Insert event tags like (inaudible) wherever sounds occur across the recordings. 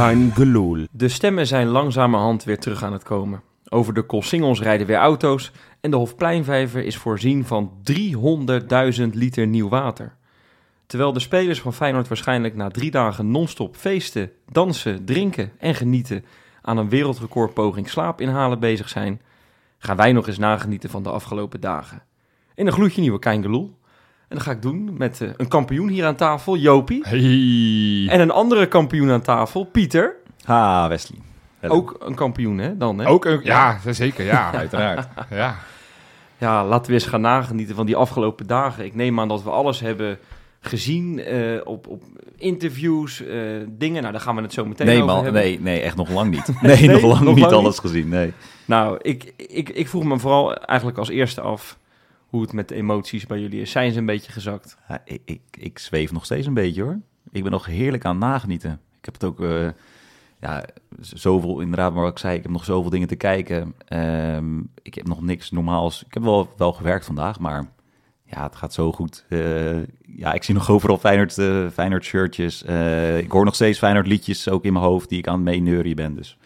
Kein gelul. De stemmen zijn langzamerhand weer terug aan het komen. Over de Koolsingels rijden weer auto's en de Hofpleinvijver is voorzien van 300.000 liter nieuw water. Terwijl de spelers van Feyenoord waarschijnlijk na drie dagen non-stop feesten, dansen, drinken en genieten aan een wereldrecordpoging slaap inhalen bezig zijn, gaan wij nog eens nagenieten van de afgelopen dagen. In een gloedje nieuwe Kein En dat ga ik doen met eh, een kampioen hier aan tafel, Jopie. Hey. En een andere kampioen aan tafel, Pieter. Ha, Wesley. Ook een kampioen, hè? Dan, hè? Ook een, ja, zeker, ja. (laughs) Uiteraard. ja. Ja, laten we eens gaan nagenieten van die afgelopen dagen. Ik neem aan dat we alles hebben gezien eh, op, op interviews, eh, dingen. Nou, daar gaan we het zo meteen Nee, over man. hebben. Nee, nee, echt nog lang niet. (laughs) Nee, nog lang nog niet lang alles gezien. Nee. Nou, ik, ik, ik vroeg me vooral eigenlijk als eerste af hoe het met de emoties bij jullie is. Zijn ze een beetje gezakt? Ik, ik, ik zweef nog steeds een beetje hoor. Ik ben nog heerlijk aan nagenieten. Ik heb het ook, eh, ja, zoveel, inderdaad, maar wat ik zei, ik heb nog zoveel dingen te kijken. Ehm, ik heb nog niks normaals. Ik heb wel, wel gewerkt vandaag, maar ja, het gaat zo goed. Eh, ja, ik zie nog overal Feyenoord, eh, Feyenoord shirtjes. Ik hoor nog steeds Feyenoord liedjes ook in mijn hoofd die ik aan het meeneurien ben. Dus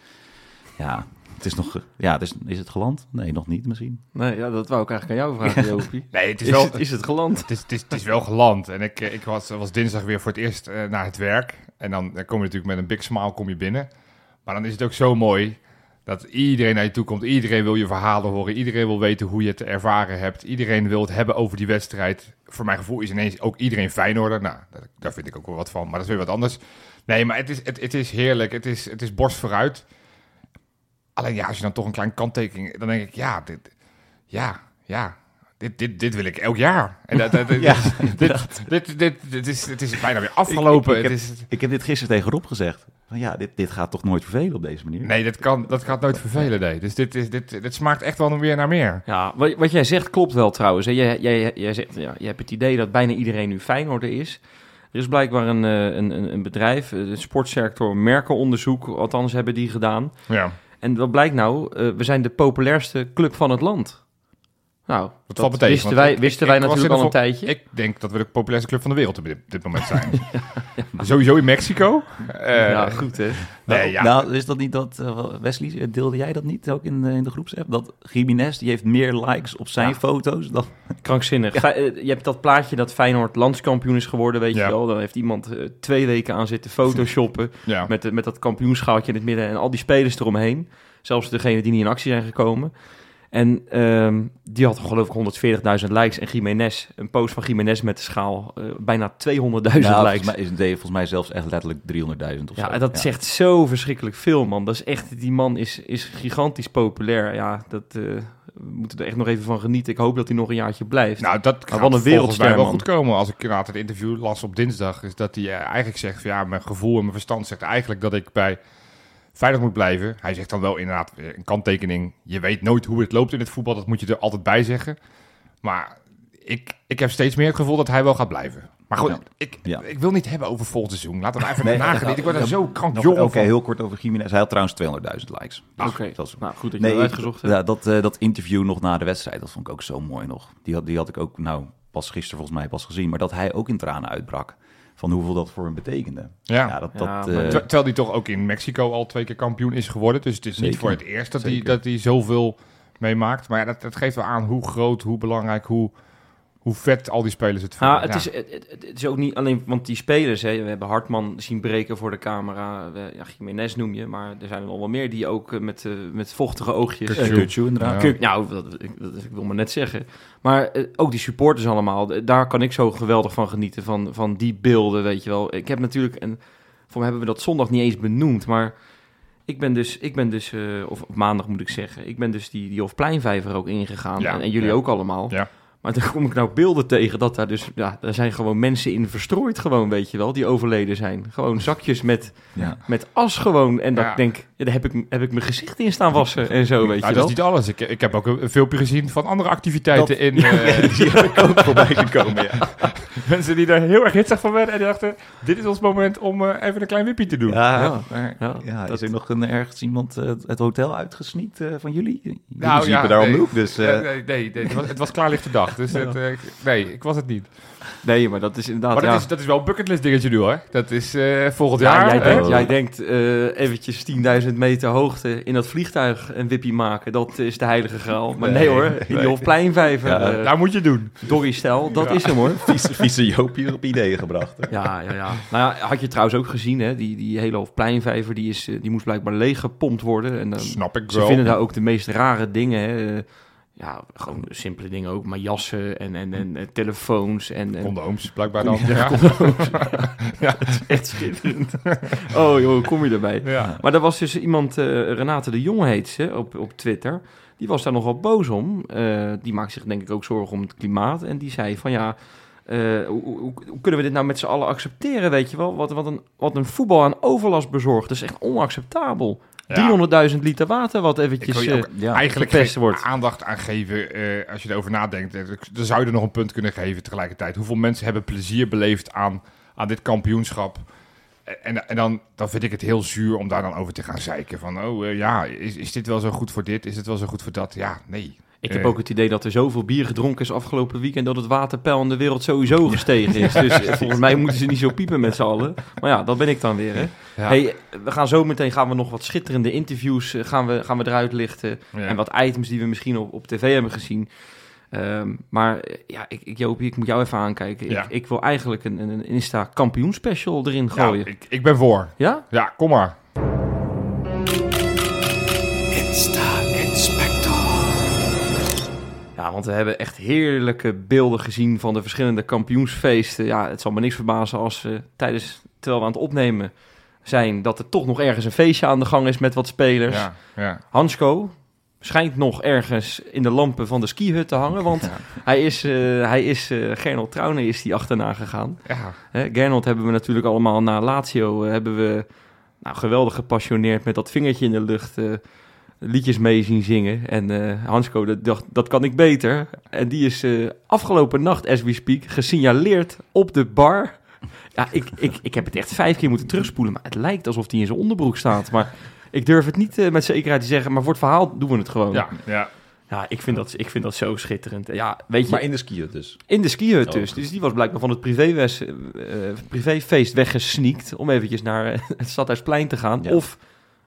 ja, het is nog, ja, het is, is het geland? Nee, nog niet misschien. Nee, ja, dat wou ik eigenlijk aan jou vragen, (laughs) Jopie. Nee, het is Is, wel... het, is het geland? Het is, het, is, het is wel geland. En ik, ik was, was dinsdag weer voor het eerst eh, naar het werk. En dan, dan kom je natuurlijk met een big smile kom je binnen. Maar dan is het ook zo mooi dat iedereen naar je toe komt. Iedereen wil je verhalen horen. Iedereen wil weten hoe je het ervaren hebt. Iedereen wil het hebben over die wedstrijd. Voor mijn gevoel is ineens ook iedereen Feyenoorder. Nou, daar, daar vind ik ook wel wat van. Maar dat is weer wat anders. Nee, maar het is, het, het is heerlijk. Het is, het is borst vooruit. Alleen ja, als je dan toch een klein kanttekening... Dan denk ik, ja, dit, ja, ja, dit, dit, dit wil ik elk jaar. En dat, dat, (laughs) dit, Ja, dit, dit, dit, dit is, het is bijna weer afgelopen. Ik- ik het heb- is, Ik heb dit gisteren tegen Rob gezegd. Van ja, dit, dit gaat toch nooit vervelen op deze manier? nee, dat, kan, dat gaat nooit vervelen. Nee. Dus dit, is, dit, dit smaakt echt wel weer naar meer. Ja, wat, wat jij zegt klopt wel trouwens. Hè. Jij, jij, jij zegt, ja, je hebt het idee dat bijna iedereen nu Feyenoorder is. Er is blijkbaar een, eh, een, een, een bedrijf, eh, de sportsector merkenonderzoek, althans hebben die gedaan. Ja. En wat blijkt nou? Eh, we zijn de populairste club van het land. Nou, dat, valt me tegen, wisten wij, ik- wisten ik- wij ik was natuurlijk al een tijdje. Ik denk dat we de populairste club van de wereld op dit, dit moment (laughs) zijn. Sowieso in Mexico. Eh, ja, goed hè. nee, ja. Nou, is dat niet dat, eh, Wesley, deelde jij dat niet ook in, eh, in de groepsapp? Dat Jiménez, die heeft meer likes op zijn Ja. foto's dan... (laughs) Krankzinnig. Eh, je hebt dat plaatje dat Feyenoord landskampioen is geworden, weet Ja. je wel. Dan heeft iemand eh, twee weken aan zitten photoshoppen (laughs) ja. met, met dat kampioenschaaltje in het midden en al die spelers eromheen. Zelfs degene die niet in actie zijn gekomen. En ehm, die had geloof ik 140.000 likes. En Jiménez, een post van Jiménez met de schaal, eh, bijna 200.000 Nou, likes. volgens mij, is het, volgens mij zelfs echt letterlijk 300.000 of Ja, zo. dat zegt zo verschrikkelijk veel, man. Dat is echt, die man is, is gigantisch populair. Ja, dat, eh, we moeten er echt nog even van genieten. Ik hoop dat hij nog een jaartje blijft. Nou, dat wat een wereldster, wel goed komen. Als ik inderdaad het interview las op dinsdag, is dat hij eh, eigenlijk zegt van ja, mijn gevoel en mijn verstand zegt eigenlijk dat ik bij veilig moet blijven. Hij zegt dan wel inderdaad eh, een kanttekening. Je weet nooit hoe het loopt in het voetbal, dat moet je er altijd bij zeggen. Maar ik, ik heb steeds meer het gevoel dat hij wel gaat blijven. Maar goed, Ja. ik, Ja. ik wil niet hebben over volgend seizoen. Laten we even Nee, nagenieten. Ik word er zo krankjong Oké, heel kort over Jiménez. Hij had trouwens 200.000 likes. Dus Oké, dat is- nou goed dat je Nee, dat uitgezocht hebt. ja, dat, eh, dat interview nog na de wedstrijd, dat vond ik ook zo mooi nog. Die had, die had ik ook, nou, pas gisteren volgens mij pas gezien. Maar dat hij ook in tranen uitbrak van hoeveel dat voor hem betekende. Ja. Ja, dat, Ja, dat, maar eh, Ter- Terwijl hij toch ook in Mexico al twee keer kampioen is geworden. Dus het is niet voor het eerst dat hij, dat hij zoveel meemaakt. Maar ja, dat, dat geeft wel aan hoe groot, hoe belangrijk, hoe, hoe vet al die spelers het vinden. Ja, het, Is, het, het- is ook niet alleen, want die spelers, hè, we hebben Hartman zien breken voor de camera, we, ja, Jiménez noem je, maar er zijn er nog wel meer die ook eh, met, eh, met vochtige oogjes... Eh, Kutsu inderdaad. Kuk- nou, dat, ik, dat, ik wil maar net zeggen. Maar ook die supporters allemaal, daar kan ik zo geweldig van genieten, van, van die beelden, weet je wel. Ik heb natuurlijk, en voor mij hebben we dat zondag niet eens benoemd, maar ik ben dus, ik ben dus eh, of op maandag moet ik zeggen, ik ben dus die, die Hofpleinvijver ook ingegaan. Ja, en, en jullie ja. ook allemaal. Ja. Maar dan kom ik nou beelden tegen dat daar dus, ja, daar zijn gewoon mensen in verstrooid gewoon, weet je wel, die overleden zijn. Gewoon zakjes met, Ja. met as gewoon. En dat Ja. ik denk, daar heb ik, heb ik mijn gezicht in staan wassen en zo, weet Nou, je dat is wel. niet alles. Ik, ik heb ook een, filmpje gezien van andere activiteiten Dat- in... eh, die heb ik ook (laughs) voorbij gekomen, ja. (laughs) mensen die daar heel erg hitsig van werden. En die dachten, dit is ons moment om eh, even een klein wippie te doen. Ja, Ja. maar, Ja, ja, dat- is er nog een, ergens iemand eh, het hotel uitgesneakt eh, van jullie? Jullie Nou, ja, daar om nee. de hoek, dus... nee, nee, nee, het, was, het was klaarlichte dag. Dus het, nee, ik was het niet. Nee, maar dat is inderdaad... Maar dat, ja. is, dat is wel een bucketlist dingetje nu hoor. Dat is eh, volgend Ja, jaar. jij denkt, jij denkt eh, eventjes 10.000 meter hoogte in dat vliegtuig een wippie maken. Dat is de heilige graal. Maar nee, Nee, hoor, in die nee. Hofpleinvijver, Ja, eh, Nou moet je doen. Dorry-stijl, dat Ja. is hem hoor. (laughs) vieze, vieze Joop hier op ideeën gebracht. hè. Ja, ja, ja. Nou ja, had je trouwens ook gezien, hè? Die, die hele Hofpleinvijver, die, is, eh, die moest blijkbaar leeggepompt worden. En dan, Snap ik ze wel. vinden daar ook de meest rare dingen, hè. Ja, gewoon simpele dingen ook, maar jassen en, en, en, telefoons en... en Condooms, blijkbaar dan. Ja, (laughs) Ja. condooms. (laughs) ja, het is echt schitterend. (laughs) Oh joh, kom je erbij? Ja. Maar er was dus iemand, eh, Renate de Jong heet ze, op, op Twitter. Die was daar nogal boos om. Eh, die maakt zich denk ik ook zorgen om het klimaat. En die zei van ja, eh, hoe, hoe, hoe kunnen we dit nou met z'n allen accepteren, weet je wel? Wat, wat, een, wat een voetbal aan overlast bezorgt. Dat is echt onacceptabel. Ja. 300.000 liter water wat eventjes... ook eh, Ja, eigenlijk wordt. aandacht aan geven eh, als je erover nadenkt. Eh, Dan zou je er nog een punt kunnen geven tegelijkertijd. Hoeveel mensen hebben plezier beleefd aan, aan dit kampioenschap? En, en dan, dan vind ik het heel zuur om daar dan over te gaan zeiken. Van, oh ja, is, is dit wel zo goed voor dit? Is het wel zo goed voor dat? Ja, nee. Ik heb Eh, ook het idee dat er zoveel bier gedronken is afgelopen weekend... dat het waterpeil in de wereld sowieso gestegen is. (laughs) Dus volgens mij moeten ze niet zo piepen met z'n allen. Maar ja, dat ben ik dan weer, hè. Ja. Hey, we gaan zo meteen gaan we nog wat schitterende interviews eh, gaan we, gaan we eruit lichten. Ja. En wat items die we misschien op, op tv hebben gezien. Ehm, maar eh, ja, ik, ik, ik moet jou even aankijken. Ja. Ik, ik wil eigenlijk een, een, Insta kampioen special erin gooien. ik, ik ben voor. Ja? Ja, kom maar. Ja, want we hebben echt heerlijke beelden gezien van de verschillende kampioensfeesten. Ja, het zal me niks verbazen als eh, tijdens, terwijl we aan het opnemen zijn, dat er toch nog ergens een feestje aan de gang is met wat spelers. Ja, ja. Hansko schijnt nog ergens in de lampen van de skihut te hangen, want hij is, eh hij is eh Gernot Trauner is die achterna gegaan. ja. Hè, Gernot hebben we natuurlijk allemaal na Lazio, eh, hebben we nou, geweldig gepassioneerd met dat vingertje in de lucht liedjes mee zien zingen. En eh Hansko dat dacht, dat kan ik beter. En die is eh, afgelopen nacht, as we speak, gesignaleerd op de bar. Ja, ik, ik, ik heb het echt vijf keer moeten terugspoelen, maar het lijkt alsof hij in zijn onderbroek staat. Maar ik durf het niet eh, met zekerheid te zeggen, maar voor het verhaal doen we het gewoon. ja, ja. Ja, ik vind dat, ik vind dat zo schitterend. Ja, weet je, Maar in de skiën dus. in de skihut Oh. dus. Dus die was blijkbaar van het privéwes- eh, eh, privéfeest weggesneakt... om eventjes naar het Stadhuisplein te gaan. Ja. Of,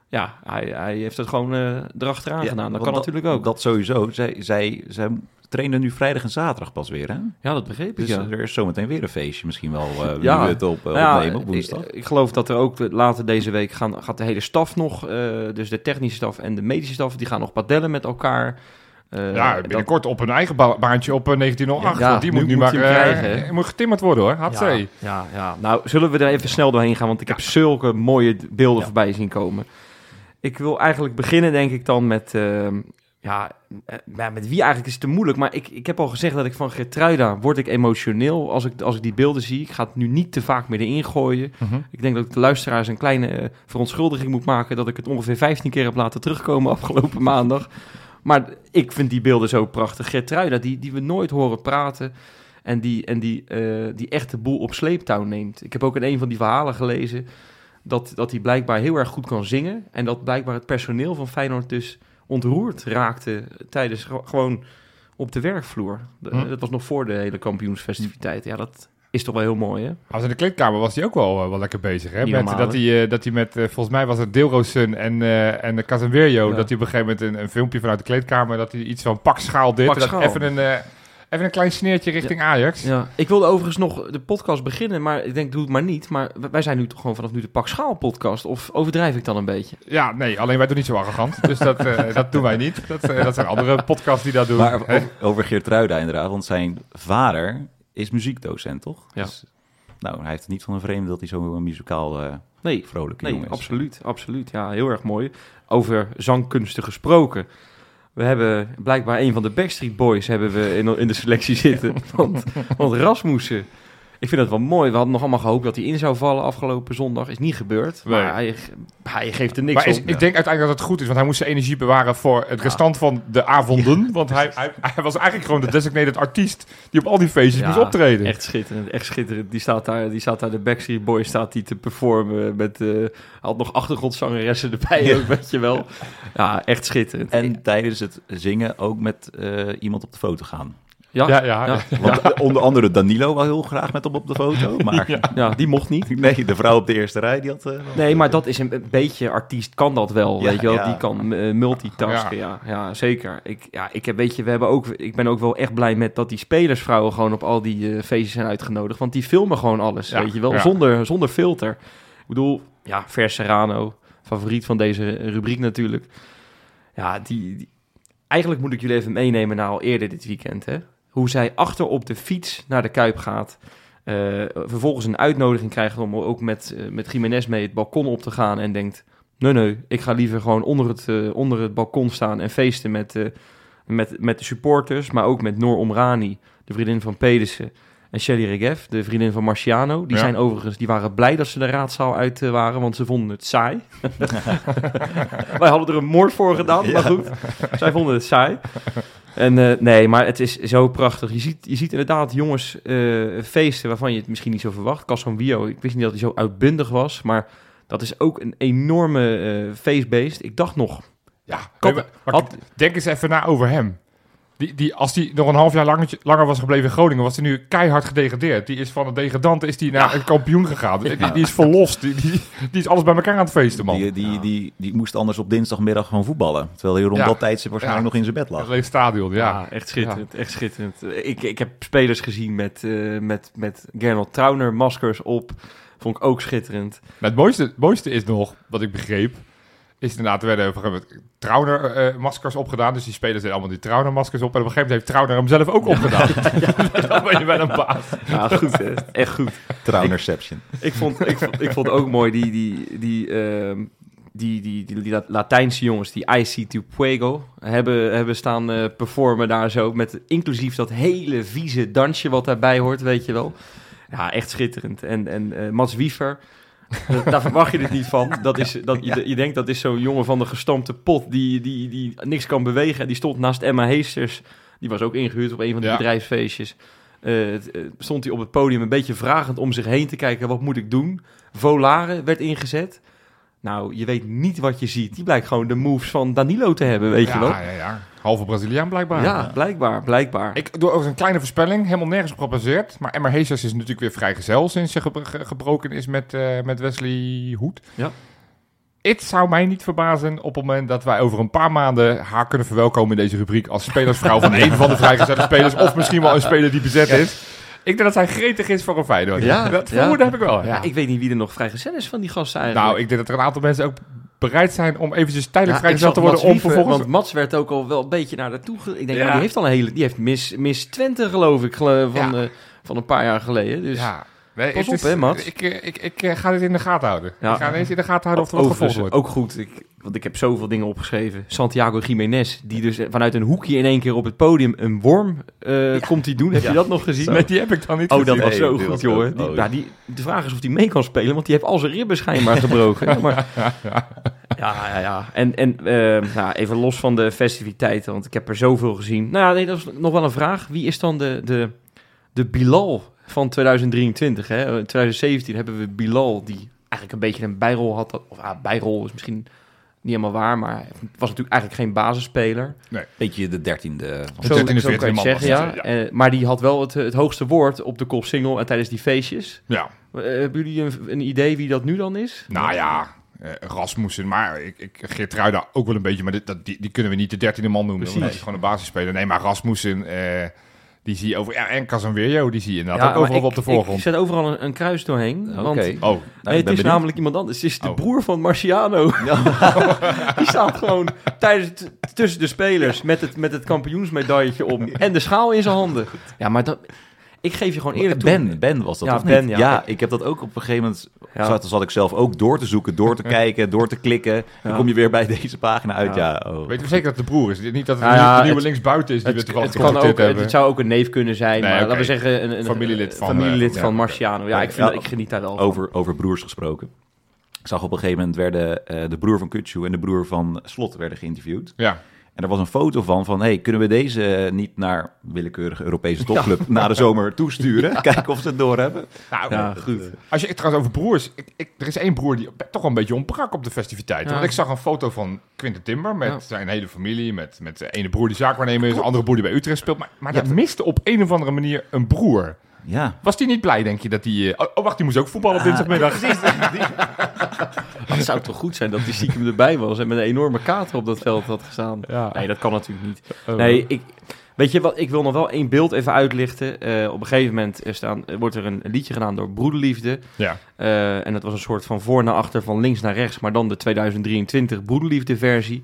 ja, hij, hij heeft het gewoon eh erachteraan Ja, gedaan. Dat kan natuurlijk ook. Dat sowieso. Zij, zij, zij trainen nu vrijdag en zaterdag pas weer, hè? ja, dat begreep ik, Dus ja. er is zometeen weer een feestje misschien wel. eh Ja. het op, eh, Nou ja, opnemen op woensdag. Ik, ik geloof dat er ook later deze week gaan, gaat de hele staf nog... eh, dus de technische staf en de medische staf... die gaan nog padellen met elkaar. Eh, ja, dat- binnenkort op een eigen ba- baantje op eh, 1908. Ja, want die nu moet nu moet maar eh, hè? moet getimmerd worden hoor. Ja, Hatzee. ja, ja, nou zullen we er even snel doorheen gaan, want ik heb zulke mooie beelden Ja. voorbij zien komen. Ik wil eigenlijk beginnen, denk ik dan met, ja, eh, ja, met wie eigenlijk is het te moeilijk. Maar ik, ik heb al gezegd dat ik van Gertruida word ik emotioneel als ik, als ik die beelden zie. Ik ga het nu niet te vaak meer erin gooien. Mhm. Ik denk dat ik de luisteraars een kleine eh, verontschuldiging moet maken dat ik het ongeveer 15 keer heb laten terugkomen (laughs) afgelopen maandag. Maar ik vind die beelden zo prachtig. Gertruida, die, die we nooit horen praten en die, en die, eh, die echt de boel op sleeptouw neemt. Ik heb ook in een van die verhalen gelezen dat, dat hij blijkbaar heel erg goed kan zingen en dat blijkbaar het personeel van Feyenoord dus ontroerd raakte tijdens ge- gewoon op de werkvloer. Hm. Dat was nog voor de hele kampioensfestiviteit. Ja, dat is toch wel heel mooi, hè? Als in de kleedkamer was hij ook wel, wel lekker bezig. Hè? Met, dat, hij, eh, dat hij met, eh, volgens mij was het Deelroosun en, eh en de Casemiro, Ja. dat hij op een gegeven moment een, een filmpje vanuit de kleedkamer, dat hij iets van pak schaal dit. Pak dat. Even, een, even een klein sneertje richting Ajax. Ja. Ja, ik wilde overigens nog de podcast beginnen, maar ik denk, doe het maar niet. Maar wij zijn nu toch gewoon vanaf nu de Pak Schaal podcast. Of overdrijf ik dan een beetje? nee, alleen wij doen niet zo arrogant. dus dat, eh, (laughs) dat doen wij niet. Dat, eh, dat zijn andere podcasts die dat doen. Maar Hè? over, over Geertruida inderdaad, want zijn vader is muziekdocent, toch? Ja. Dus, nou, hij heeft het niet van een vreemde dat hij zo'n muzikaal eh Nee, vrolijke nee jongen is. absoluut, absoluut. Ja, heel erg mooi. Over zangkunsten gesproken. We hebben blijkbaar een van de Backstreet Boys hebben we in, in de selectie zitten. (laughs) Want, want Rasmussen Ik vind het wel mooi. We hadden nog allemaal gehoopt dat hij in zou vallen afgelopen zondag. Is niet gebeurd. Nee. Maar hij, hij geeft er niks Maar is, op. ik denk uiteindelijk dat het goed is, want hij moest zijn energie bewaren voor het restant van de avonden. Want hij, hij, hij was eigenlijk gewoon de designated artiest die op al die feestjes Ja, moest optreden. Echt schitterend, echt schitterend. Die staat daar, die staat daar de Backstreet Boys staat die te performen met, eh had nog achtergrondzangeressen erbij Ja. ook, (laughs) weet je wel. Ja, echt schitterend. En tijdens het zingen ook met eh, iemand op de foto gaan. Ja, Ja, ja, ja, (laughs) Want onder andere Danilo wil heel graag met hem op de foto. (laughs) Maar ja, die mocht niet. (laughs) nee, de vrouw op de eerste rij, die had... eh, wel- Nee, maar dat is een, een beetje artiest, kan dat wel, Ja, weet je wel. ja. Die kan eh, multitasken, ja. ja. zeker. Ik, ja, ik heb, weet je, we hebben ook, ik ben ook wel echt blij met dat die spelersvrouwen gewoon op al die eh, feestjes zijn uitgenodigd. Want die filmen gewoon alles, Ja, weet je wel, ja. zonder, zonder filter. Ik bedoel, ja, Ver Serrano, favoriet van deze rubriek natuurlijk. Ja, die, die- eigenlijk moet ik jullie even meenemen naar al eerder dit weekend, hè. Hoe zij achter op de fiets naar de Kuip gaat. eh, vervolgens een uitnodiging krijgt om ook met, eh, met Jiménez mee het balkon op te gaan. En denkt, nee nee, ik ga liever gewoon onder het, eh, onder het balkon staan en feesten met, met, met de supporters. Maar ook met Noor Omrani, de vriendin van Pedersen. En Shelly Regev, de vriendin van Marciano. Die Ja. zijn overigens, die waren blij dat ze de raadzaal uit waren, want ze vonden het saai. (laughs) Wij hadden er een moord voor gedaan, maar goed. Zij vonden het saai. En eh, nee, maar het is zo prachtig. Je ziet, je ziet inderdaad jongens eh, feesten waarvan je het misschien niet zo verwacht. Casson Wio, ik wist niet dat hij zo uitbundig was, maar dat is ook een enorme eh feestbeest. Ik dacht nog, Ja, maar had- denk eens even na over hem. Die, die, als hij nog een half jaar langer, langer was gebleven in Groningen, was hij nu keihard gedegradeerd. Die is van een degradant is die naar een kampioen gegaan. Die, die is verlost. Die, die, die is alles bij elkaar aan het feesten, man. Die, die, die, die moest anders op dinsdagmiddag gewoon voetballen. Terwijl hij rond Ja. dat tijdstip waarschijnlijk Ja. nog in zijn bed Het lag. leeg stadion, ja. Ja, echt schitterend. Echt schitterend. Ik, ik heb spelers gezien met, eh met, met Gernot Trauner maskers op. Vond ik ook schitterend. Maar het mooiste, het mooiste is nog, wat ik begreep, is inderdaad, er werden op een gegeven moment Trauner-maskers opgedaan. Dus die spelers deden allemaal die Trauner-maskers op. En op een gegeven moment heeft Trauner hem zelf ook opgedaan. (laughs) (laughs) Dan ben je wel een baas. Ja, goed hè. Echt goed. Trouwnerception. Ik vond, ik, vond, ik vond ook mooi die, die, die, ehm, die, die, die, die Latijnse jongens, die IC to Puego, hebben, hebben staan eh, performen daar zo. Met inclusief dat hele vieze dansje wat daarbij hoort, weet je wel. Ja, echt schitterend. En, en eh, Mats Wiever, (laughs) daar verwacht je het niet van. Dat is, dat, je, je denkt dat is zo'n jongen van de gestampte pot die, die, die niks kan bewegen. En die stond naast Emma Heesters. Die was ook ingehuurd op een van die Ja. bedrijfsfeestjes. Eh, eh, stond hij op het podium een beetje vragend om zich heen te kijken. Wat moet ik doen? Volare werd ingezet. Nou, je weet niet wat je ziet. Die blijkt gewoon de moves van Danilo te hebben, weet je wel. Ja, ja, ja. Halve Braziliaan blijkbaar. Ja, blijkbaar, blijkbaar. Ik doe ook een kleine voorspelling, helemaal nergens op gebaseerd. Maar Emmer Heesers is natuurlijk weer vrijgezel sinds ze gebro- ge- gebroken is met, eh, met Wesley Hoed. Ja. Het zou mij niet verbazen op het moment dat wij over een paar maanden haar kunnen verwelkomen in deze rubriek als spelersvrouw van (laughs) een van de vrijgezette spelers. Of misschien wel een speler die bezet is. Ik denk dat zij gretig is voor een Feyenoord. Ja, dat ja. vermoeden heb ik wel. ja. Ja. ik weet niet wie er nog vrijgezel is van die gasten eigenlijk. nou, ik denk dat er een aantal mensen ook bereid zijn om eventjes tijdelijk Ja, te worden Mats om vervolgens... Want Mats werd ook al wel een beetje naar naartoe... Ge- ik denk, Ja. nou, die heeft al een hele... Die heeft Miss, Miss Twente, geloof ik, van, Ja. eh, van een paar jaar geleden. Dus ja. Nee, Pas het op, hè, Mats? Ik, eh, ik, ik, eh, ga dit in de gaten houden. Ja. Ik ga ineens in de gaten houden of er wat Overigens gevolgd wordt. ook goed, ik, want ik heb zoveel dingen opgeschreven. Santiago Jiménez, die dus vanuit een hoekje in één keer op het podium een worm eh, komt hij doen. Heb je dat nog gezien? Nee, die heb ik dan niet Oh, dat was Nee, zo die goed, Die, oh, nou, die, de vraag is of hij mee kan spelen, want die heeft al zijn ribben schijnbaar (laughs) gebroken. maar, (laughs) ja, ja, ja. En, en nou, even los van de festiviteiten, want ik heb er zoveel gezien. Nou ja, nee, dat is nog wel een vraag. Wie is dan de, de, de Bilal van 2023? Hè? In 2017 hebben we Bilal, die eigenlijk een beetje een bijrol had. Of ah, bijrol is misschien niet helemaal waar, maar hij was natuurlijk eigenlijk geen basisspeler. Beetje de dertiende. De Zo, 13e, zo kan je 14e het man zeggen, was ja. Eh, maar die had wel het, het hoogste woord op de kop single en tijdens die feestjes. Ja, Eh, hebben jullie een, een idee wie dat nu dan is? nou ja, eh, Rasmussen, maar ik, ik Geertruida ook wel een beetje, maar dit, dat, die, die kunnen we niet de dertiende man noemen. Precies. Dat is gewoon een basisspeler. Nee, maar Rasmussen, eh, die zie je over... Ja, en Casemiro, die zie je inderdaad ook overal ik- op de voorgrond. Ik zet overal een, een kruis doorheen. Oké. Want Nou, oh, nee, het ben is benieuwd. namelijk iemand anders. Het is de Oh. broer van Marciano. (laughs) (laughs) Die staat gewoon tijdens het, tussen de spelers met het, met het kampioensmedailletje om en de schaal in zijn handen. Ja, maar dat, ik geef je gewoon eerlijk toe. Ben, Ben was dat Ja, of Ben, niet? ja. ik heb dat ook op een gegeven moment... Ja. Zat, zat ik zelf ook door te zoeken, door te kijken, door te klikken. Dan Ja. kom je weer bij (laughs) deze pagina uit. Ja. Ja, oh. Weten we zeker dat het de broer is? Niet dat het de ja, nieuwe- de nieuwe het- linksbuiten is die we Het, toevallig het, kan ook, hebben. het zou ook een neef kunnen zijn, Nee, maar laten we zeggen een, een Familielid een van, familielid eh, van ja, Marciano. Ja, ik, vind, Ja. ik geniet daar wel van. over, over broers gesproken. Ik zag op een gegeven moment werden eh, de broer van Kutsu en de broer van Slot werden geïnterviewd. Ja, En er was een foto van, van hey, kunnen we deze niet naar willekeurige Europese topclub na de zomer toesturen? (laughs) Kijken of ze het doorhebben. nou, Ja, goed. Als je het trouwens over broers... Ik, ik, er is één broer die toch wel een beetje ontbrak op de festiviteiten. Ja. Want ik zag een foto van Quinten Timber met Ja. zijn hele familie. Met, met de ene broer die zaakwaarnemer is, een andere broer die bij Utrecht speelt. Maar, maar Ja, dat miste op een of andere manier een broer. Ja, Was die niet blij, denk je, dat die... eh, oh, oh, wacht, die moest ook voetballen op dinsdagmiddag. (laughs) Het zou toch goed zijn dat die stiekem erbij was en met een enorme kater op dat veld had gestaan. Ja. Nee, dat kan natuurlijk niet. Oh. Nee, ik, weet je wat, ik wil nog wel één beeld even uitlichten. Eh, op een gegeven moment er staan, wordt er een liedje gedaan door Broederliefde. Ja. Eh, en dat was een soort van voor naar achter, van links naar rechts, maar dan de 2023 Broederliefde versie.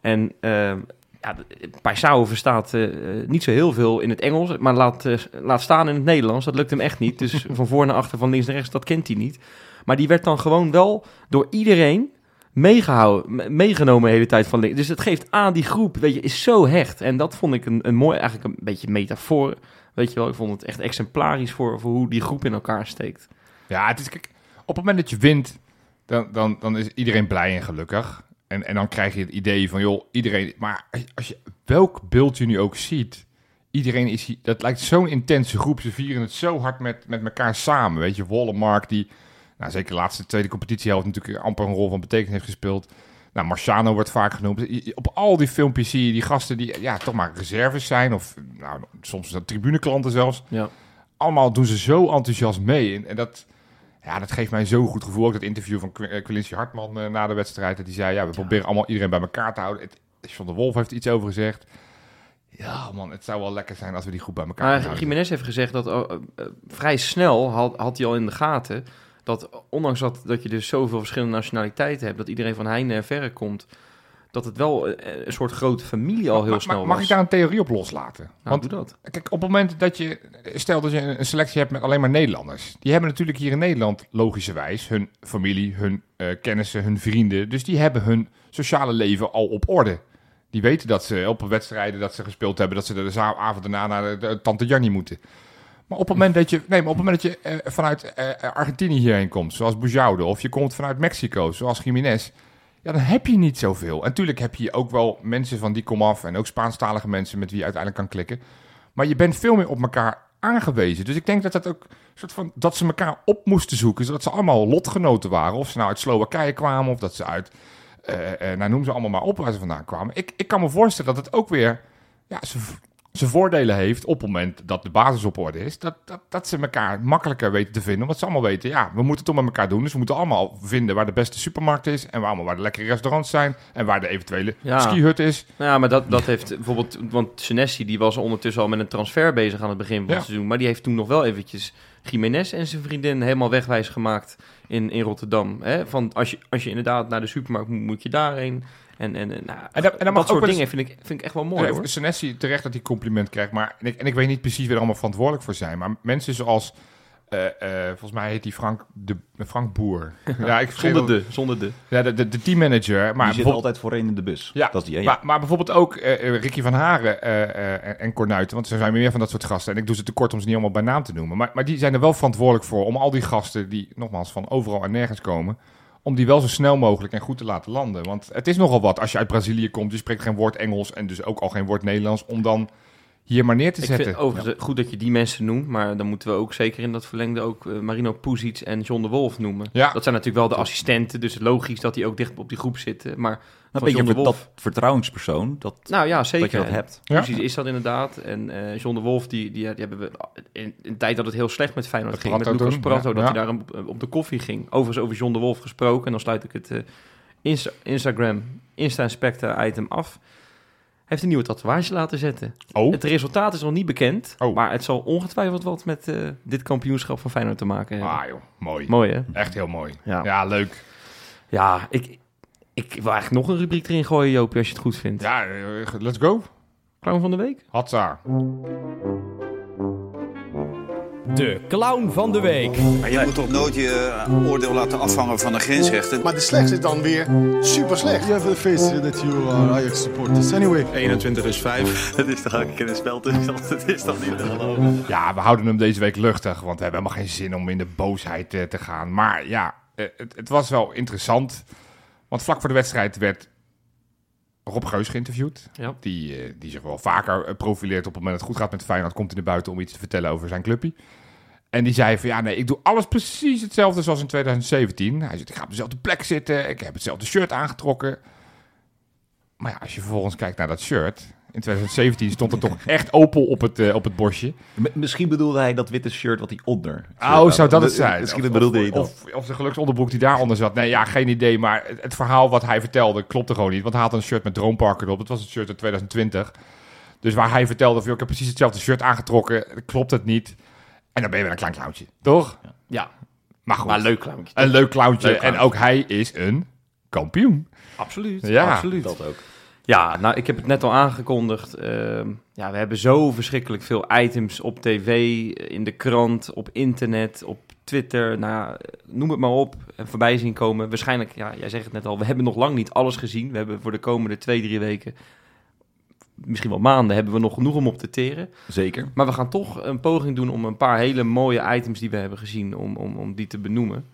En uh, ja, Paisao verstaat eh, niet zo heel veel in het Engels, maar laat, laat staan in het Nederlands. Dat lukt hem echt niet. Dus (laughs) van voor naar achter, van links naar rechts, dat kent hij niet. Maar die werd dan gewoon wel door iedereen meegehouden, me- meegenomen de hele tijd van. Dus het geeft aan, die groep, weet je, is zo hecht. En dat vond ik een, een mooi, eigenlijk een beetje metafoor. Weet je wel, ik vond het echt exemplarisch voor, voor hoe die groep in elkaar steekt. Ja, het is, op het moment dat je wint, dan, dan, dan is iedereen blij en gelukkig. En, en dan krijg je het idee van, joh, iedereen... Maar als- je welk beeld je nu ook ziet, iedereen is. Dat lijkt zo'n intense groep. Ze vieren het zo hard met, met elkaar samen. Weet je, Wollemark, die... Nou, zeker de laatste tweede competitiehelft natuurlijk amper een rol van betekenis heeft gespeeld. Nou, Marciano wordt vaak genoemd. Op al die filmpjes zie je die gasten die ja, toch maar reserves zijn. Of nou, soms dat tribuneklanten zelfs Ja. allemaal doen ze zo enthousiast mee. En, en dat, ja, dat geeft mij zo'n goed gevoel. Ook dat interview van eh, Quincy Hartman eh, na de wedstrijd. Dat hij zei, ja, we proberen allemaal iedereen bij elkaar te houden. Het, John de Wolf heeft iets over gezegd. Ja, man, het zou wel lekker zijn als we die goed bij elkaar Maar houden. Jiménez heeft gezegd dat oh, eh, vrij snel had, had hij al in de gaten dat ondanks dat, dat je dus zoveel verschillende nationaliteiten hebt, dat iedereen van heine en verre komt, dat het wel eh, een soort grote familie al heel Maar- snel maar, mag ik daar een theorie op loslaten? Nou, Want doe dat. Kijk, op het moment dat je, stel dat je een selectie hebt met alleen maar Nederlanders. Die hebben natuurlijk hier in Nederland logischerwijs hun familie, hun eh, kennissen, hun vrienden. Dus die hebben hun sociale leven al op orde. Die weten dat ze op wedstrijden dat ze gespeeld hebben, dat ze de avond daarna naar de, de Tante Jannie moeten. Maar op het moment dat je, nee, maar op het moment dat je eh, vanuit eh, Argentinië hierheen komt, zoals Bujaude, of je komt vanuit Mexico, zoals Jiménez, ja, dan heb je niet zoveel. En natuurlijk heb je ook wel mensen van die komaf en ook Spaanstalige mensen met wie je uiteindelijk kan klikken. Maar je bent veel meer op elkaar aangewezen. Dus ik denk dat dat ook soort van dat ze elkaar op moesten zoeken, zodat ze allemaal lotgenoten waren. Of ze nou uit Slowakije kwamen of dat ze uit, eh, eh, nou noem ze allemaal maar op waar ze vandaan kwamen. Ik, ik kan me voorstellen dat het ook weer ja, zijn zijn voordelen heeft op het moment dat de basis op orde is. Dat, dat, dat ze elkaar makkelijker weten te vinden. Omdat ze allemaal weten, ja, we moeten het toch met elkaar doen. Dus we moeten allemaal vinden waar de beste supermarkt is. En waar, allemaal waar de lekkere restaurants zijn. En waar de eventuele Ja. skihut is. Nou ja, maar dat, dat heeft bijvoorbeeld, want Senesi die was ondertussen al met een transfer bezig aan het begin van Ja. het seizoen, maar die heeft toen nog wel eventjes Jiménez en zijn vriendin helemaal wegwijs gemaakt in, in Rotterdam. Hè? Van als je, als je inderdaad naar de supermarkt moet, moet je daarheen. En, en, en, nou, En dat- en dat soort eens- dingen vind ik, vind ik echt wel mooi Ja, hoor. Senesi terecht dat hij compliment krijgt. Maar, en, ik, en ik weet niet precies wie er allemaal verantwoordelijk voor zijn. Maar mensen zoals, eh, eh, volgens mij heet die Frank, de, Frank Boer. (laughs) ja, ik vergeet Zonder de, zonder de. Ja, de, de, de teammanager. Maar die zit altijd voorin in de bus. Ja, dat is die, hè? Maar, maar bijvoorbeeld ook eh, Ricky van Haren eh, eh, en- en Cornuiten, want er zijn meer van dat soort gasten. En ik doe ze tekort om ze niet allemaal bij naam te noemen. Maar, maar die zijn er wel verantwoordelijk voor om al die gasten die nogmaals van overal en nergens komen, om die wel zo snel mogelijk en goed te laten landen. Want het is nogal wat als je uit Brazilië komt, je spreekt geen woord Engels en dus ook al geen woord Nederlands, om dan hier maar neer te Ik zetten. vind overigens goed dat je die mensen noemt, maar dan moeten we ook zeker in dat verlengde ook eh, Marino Puzic en John de Wolf noemen. Ja. Dat zijn natuurlijk wel de assistenten, dus logisch dat die ook dicht op die groep zitten. Maar een van beetje John de Wolf- dat vertrouwenspersoon, dat, Nou ja, zeker. dat je dat hebt. Ja. Precies, is dat inderdaad. En eh John de Wolf, die, die, die hebben we in, in een tijd dat het heel slecht met Feyenoord ging, met Prato Lucas Prato, ja. dat Ja. hij daar op, op de koffie ging. Overigens over John de Wolf gesproken, en dan sluit ik het eh, Insta- Instagram Insta-inspector item af. Heeft een nieuwe tatoeage laten zetten. Oh, Het resultaat is nog niet bekend, Oh. maar het zal ongetwijfeld wat met eh, dit kampioenschap van Feyenoord te maken hebben. ah joh, mooi. Mooi hè? Echt heel mooi. Ja. Ja, leuk. Ja, ik, ik wil eigenlijk nog een rubriek erin gooien, Joopie, als je het goed vindt. Ja, eh, let's go. Clown van de week? Hatsa. De clown van de week. Maar je moet toch nooit je eh, oordeel laten afhangen van de grensrechten. Maar de slechtste is dan weer super slecht. You have the face that you are Ajax supporters. Anyway. 21 is 5. Het (laughs) is toch elke keer een spel tussen. Het (laughs) is toch niet te geloven. Ja, we houden hem deze week luchtig, want we hebben helemaal geen zin om in de boosheid eh, te gaan. Maar ja, eh, het, het was wel interessant. Want vlak voor de wedstrijd werd Rob Geus geïnterviewd. Ja. Die, die zich wel vaker profileert op het moment dat het goed gaat met Feyenoord. Komt hij naar buiten om iets te vertellen over zijn clubje. En die zei van ja, nee, ik doe alles precies hetzelfde zoals in 2017. Hij zegt, ik ga op dezelfde plek zitten. Ik heb hetzelfde shirt aangetrokken. Maar ja, als je vervolgens kijkt naar dat shirt. In 2017 stond er toch (laughs) echt Opel op het, eh, op het bosje. Misschien bedoelde hij dat witte shirt wat hij onder. Oh, zou dat het zijn? Misschien Of- bedoelde hij of, dat. Of, of de geluksonderbroek die daaronder zat. Nee, ja, geen idee. Maar het, het verhaal wat hij vertelde klopte gewoon niet. Want hij had een shirt met Droompark erop. Dat was het shirt uit 2020. Dus waar hij vertelde van, ik heb precies hetzelfde shirt aangetrokken. Klopt het niet? En dan ben je weer een klein clowntje, toch? Ja, Maar goed, maar leuk clowntje. een leuk clowntje. Leuk En ook hij is een kampioen. Absoluut. Ja, absoluut. Dat ook. Ja, nou, ik heb het net al aangekondigd. Ehm, ja, we hebben zo verschrikkelijk veel items op tv, in de krant, op internet, op Twitter. Nou, ja, noem het maar op. En voorbij zien komen. Waarschijnlijk, ja, jij zegt het net al, we hebben nog lang niet alles gezien. We hebben voor de komende twee, drie weken, misschien wel maanden, hebben we nog genoeg om op te teren. Zeker. Maar we gaan toch een poging doen om een paar hele mooie items die we hebben gezien, om, om, om die te benoemen.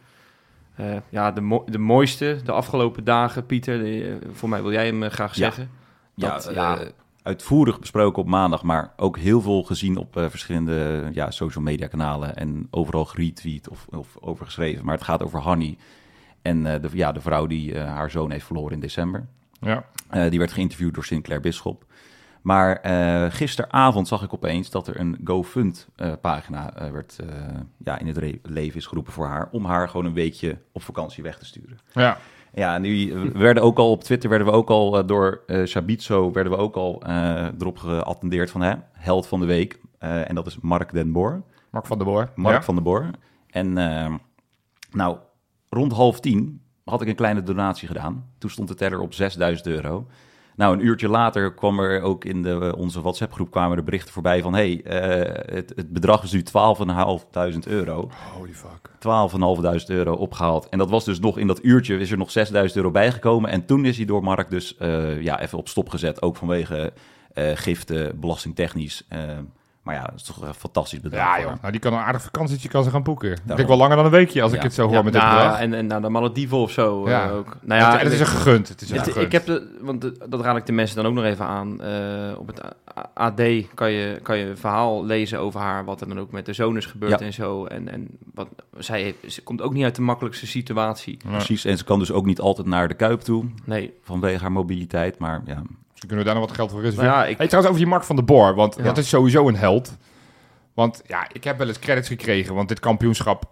Eh, ja, de, mo- de mooiste de afgelopen dagen, Pieter, eh, voor mij wil jij hem eh, graag zeggen. Ja, Dat, ja. uitvoerig besproken op maandag, maar ook heel veel gezien op eh, verschillende ja, social media kanalen en overal geretweet of, of overgeschreven. Maar het gaat over Hanny en eh, de, ja, de vrouw die eh, haar zoon heeft verloren in december. Ja. Eh, die werd geïnterviewd door Sinclair Bisschop. Maar eh, gisteravond zag ik opeens dat er een GoFund-pagina eh, werd, eh, ja, in het leven is geroepen voor haar. Om haar gewoon een weekje op vakantie weg te sturen. Ja. Ja, en nu we werden ook al op Twitter werden we ook al door Shabitso werden we ook al erop geattendeerd van hè, held van de week. En dat is Mark Den Boer. Mark van der Boer. Mark Ja. van der Boer. En nou, rond half tien had ik een kleine donatie gedaan. Toen stond de teller op 6000 euro. Nou, een uurtje later kwam er ook in de, onze WhatsApp-groep kwamen er berichten voorbij van... hey, eh, het, het bedrag is nu 12.500 euro. Holy fuck. 12.500 euro opgehaald. En dat was dus nog in dat uurtje is er nog 6.000 euro bijgekomen. En toen is hij door Mark dus eh, ja, even op stop gezet. Ook vanwege eh, giften, belastingtechnisch. Maar ja, dat is toch een fantastisch bedrag. Ja, voor joh. haar. Nou, die kan een aardig vakantietje kan ze gaan boeken. Ik denk Daarom. wel langer dan een weekje als ik het zo hoor Ja, met dit nou, bedrag. En, en nou, de Malediven of zo Ja. eh, ook. Nou ja, en het is een gegund. Het is een het- gegund. ik heb de, want de- dat raad ik de mensen dan ook nog even aan. Eh, op het AD kan je, kan je een verhaal lezen over haar, wat er dan ook met de zoon is gebeurd Ja. en zo. En, en wat, zij heeft, ze komt ook niet uit de makkelijkste situatie. Ja. Precies, en ze kan dus ook niet altijd naar de Kuip toe Nee, vanwege haar mobiliteit. Maar ja, kunnen we daar nog wat geld voor reserveren. nou ja, ik, Hey, trouwens, over die Mark van der Boor, want Ja. dat is sowieso een held. Want ja, ik heb wel eens credits gekregen, want dit kampioenschap...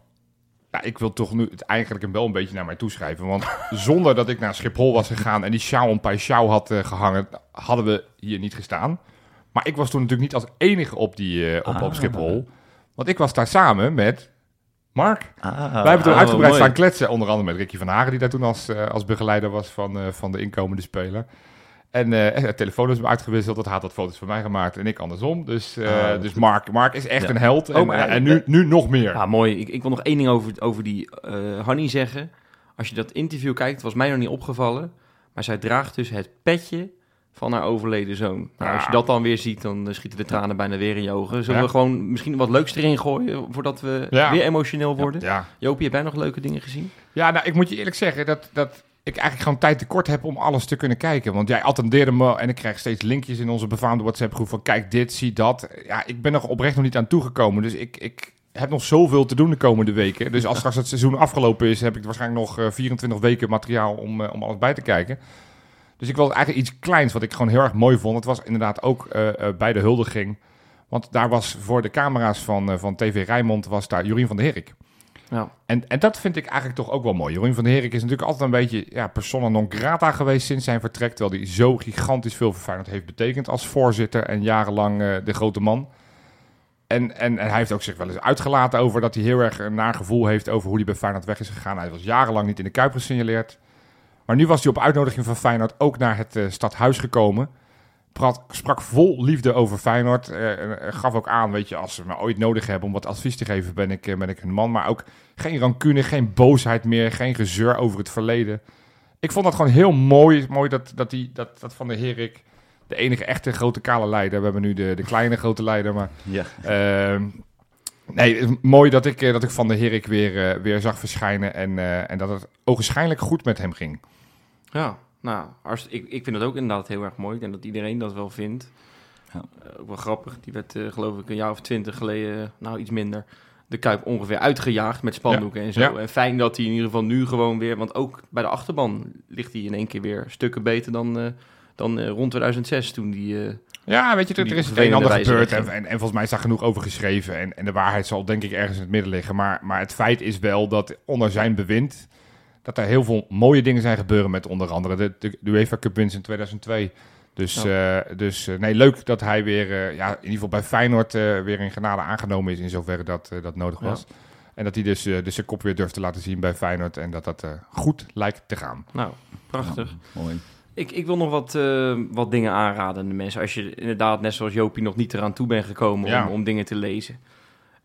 Ja, ik wil toch nu het eigenlijk hem wel een beetje naar mij toeschrijven. Want (laughs) zonder dat ik naar Schiphol was gegaan en die sjaal een sjaal had eh, gehangen, hadden we hier niet gestaan. Maar ik was toen natuurlijk niet als enige op, die, eh, op, op Ah. Schiphol. Want ik was daar samen met Mark. ah, Wij hebben toen oh, uitgebreid staan kletsen. Onder andere met Ricky van Hagen, die daar toen als, eh, als begeleider was van, van de inkomende speler. En eh het telefoon is uitgewisseld. Dat had wat foto's van mij gemaakt en ik andersom. Dus, eh, Ah, dus. Mark, Mark is echt Ja. een held. En, Oh, maar- en nu, nu nog meer. ja, mooi. Ik, ik wil nog één ding over, over die eh Hanny zeggen. Als je dat interview kijkt, was mij nog niet opgevallen. Maar zij draagt dus het petje van haar overleden zoon. Nou, als je dat dan weer ziet, dan eh, schieten de tranen bijna weer in je ogen. Zullen Ja. we gewoon misschien wat leuks erin gooien, voordat we Ja. weer emotioneel worden? Ja, Jopie, heb jij nog leuke dingen gezien? ja nou, ik moet je eerlijk zeggen dat, dat ik eigenlijk gewoon tijd tekort heb om alles te kunnen kijken. Want jij attendeerde me en ik krijg steeds linkjes in onze befaamde WhatsApp-groep van kijk dit, zie dat. Ja, ik ben er oprecht nog niet aan toegekomen. Dus ik, ik heb nog zoveel te doen de komende weken. Dus als straks het seizoen afgelopen is, heb ik waarschijnlijk nog eh, 24 weken materiaal om, eh, om alles bij te kijken. Dus ik wilde eigenlijk iets kleins wat ik gewoon heel erg mooi vond. Het was inderdaad ook eh, eh, bij de huldiging. Want daar was voor de camera's van, eh, van TV Rijnmond was daar Jorien van der Herik. Ja. En, en dat vind ik eigenlijk toch ook wel mooi. Jorien van der Herik is natuurlijk altijd een beetje ja, persona non grata geweest sinds zijn vertrek. Terwijl hij zo gigantisch veel voor Feyenoord heeft betekend als voorzitter en jarenlang eh, de grote man. En, en, en hij heeft ook zich wel eens uitgelaten over dat hij heel erg een naar gevoel heeft over hoe hij bij Feyenoord weg is gegaan. Hij was jarenlang niet in de Kuip gesignaleerd. Maar nu was hij op uitnodiging van Feyenoord ook naar het eh, stadhuis gekomen. Prat, sprak vol liefde over Feyenoord. eh, en, eh, gaf ook aan, weet je, als ze me ooit nodig hebben om wat advies te geven, ben ik, eh, ben ik hun man. Maar ook geen rancune, geen boosheid meer, geen gezeur over het verleden. Ik vond dat gewoon heel mooi, mooi dat, dat, die, dat, dat Van de Herik, de enige echte grote kale leider, we hebben nu de, de kleine grote leider, maar Ja. Ehm, nee, mooi dat ik, dat ik Van de Herik weer, weer zag verschijnen en, eh, en dat het ogenschijnlijk goed met hem ging. Ja, nou, ik, ik vind het ook inderdaad heel erg mooi. Ik denk dat iedereen dat wel vindt. Ja. Eh, ook wel grappig. Die werd, eh, geloof ik, een jaar of twintig geleden, nou iets minder, de Kuip ongeveer uitgejaagd met spandoeken en zo. Ja. En fijn dat hij in ieder geval nu gewoon weer, want ook bij de achterban ligt hij in één keer weer stukken beter dan, eh, dan rond 2006 toen die... Ja, weet je, er, er is het een en ander gebeurd en, en, en volgens mij is daar genoeg over geschreven. En, en de waarheid zal denk ik ergens in het midden liggen. Maar, maar het feit is wel dat onder zijn bewind, dat er heel veel mooie dingen zijn gebeuren met onder andere de, de, de UEFA Cup winst in 2002. Dus, eh, dus eh, nee, leuk dat hij weer, eh, ja, in ieder geval bij Feyenoord eh, weer in genade aangenomen is in zoverre dat, dat nodig Ja. was. En dat hij dus, eh, dus zijn kop weer durft te laten zien bij Feyenoord en dat dat eh, goed lijkt te gaan. nou, prachtig. Ja, mooi. Ik, ik wil nog wat, eh, wat dingen aanraden aan de mensen. Als je inderdaad, net zoals Jopie, nog niet eraan toe bent gekomen Ja. om, om dingen te lezen.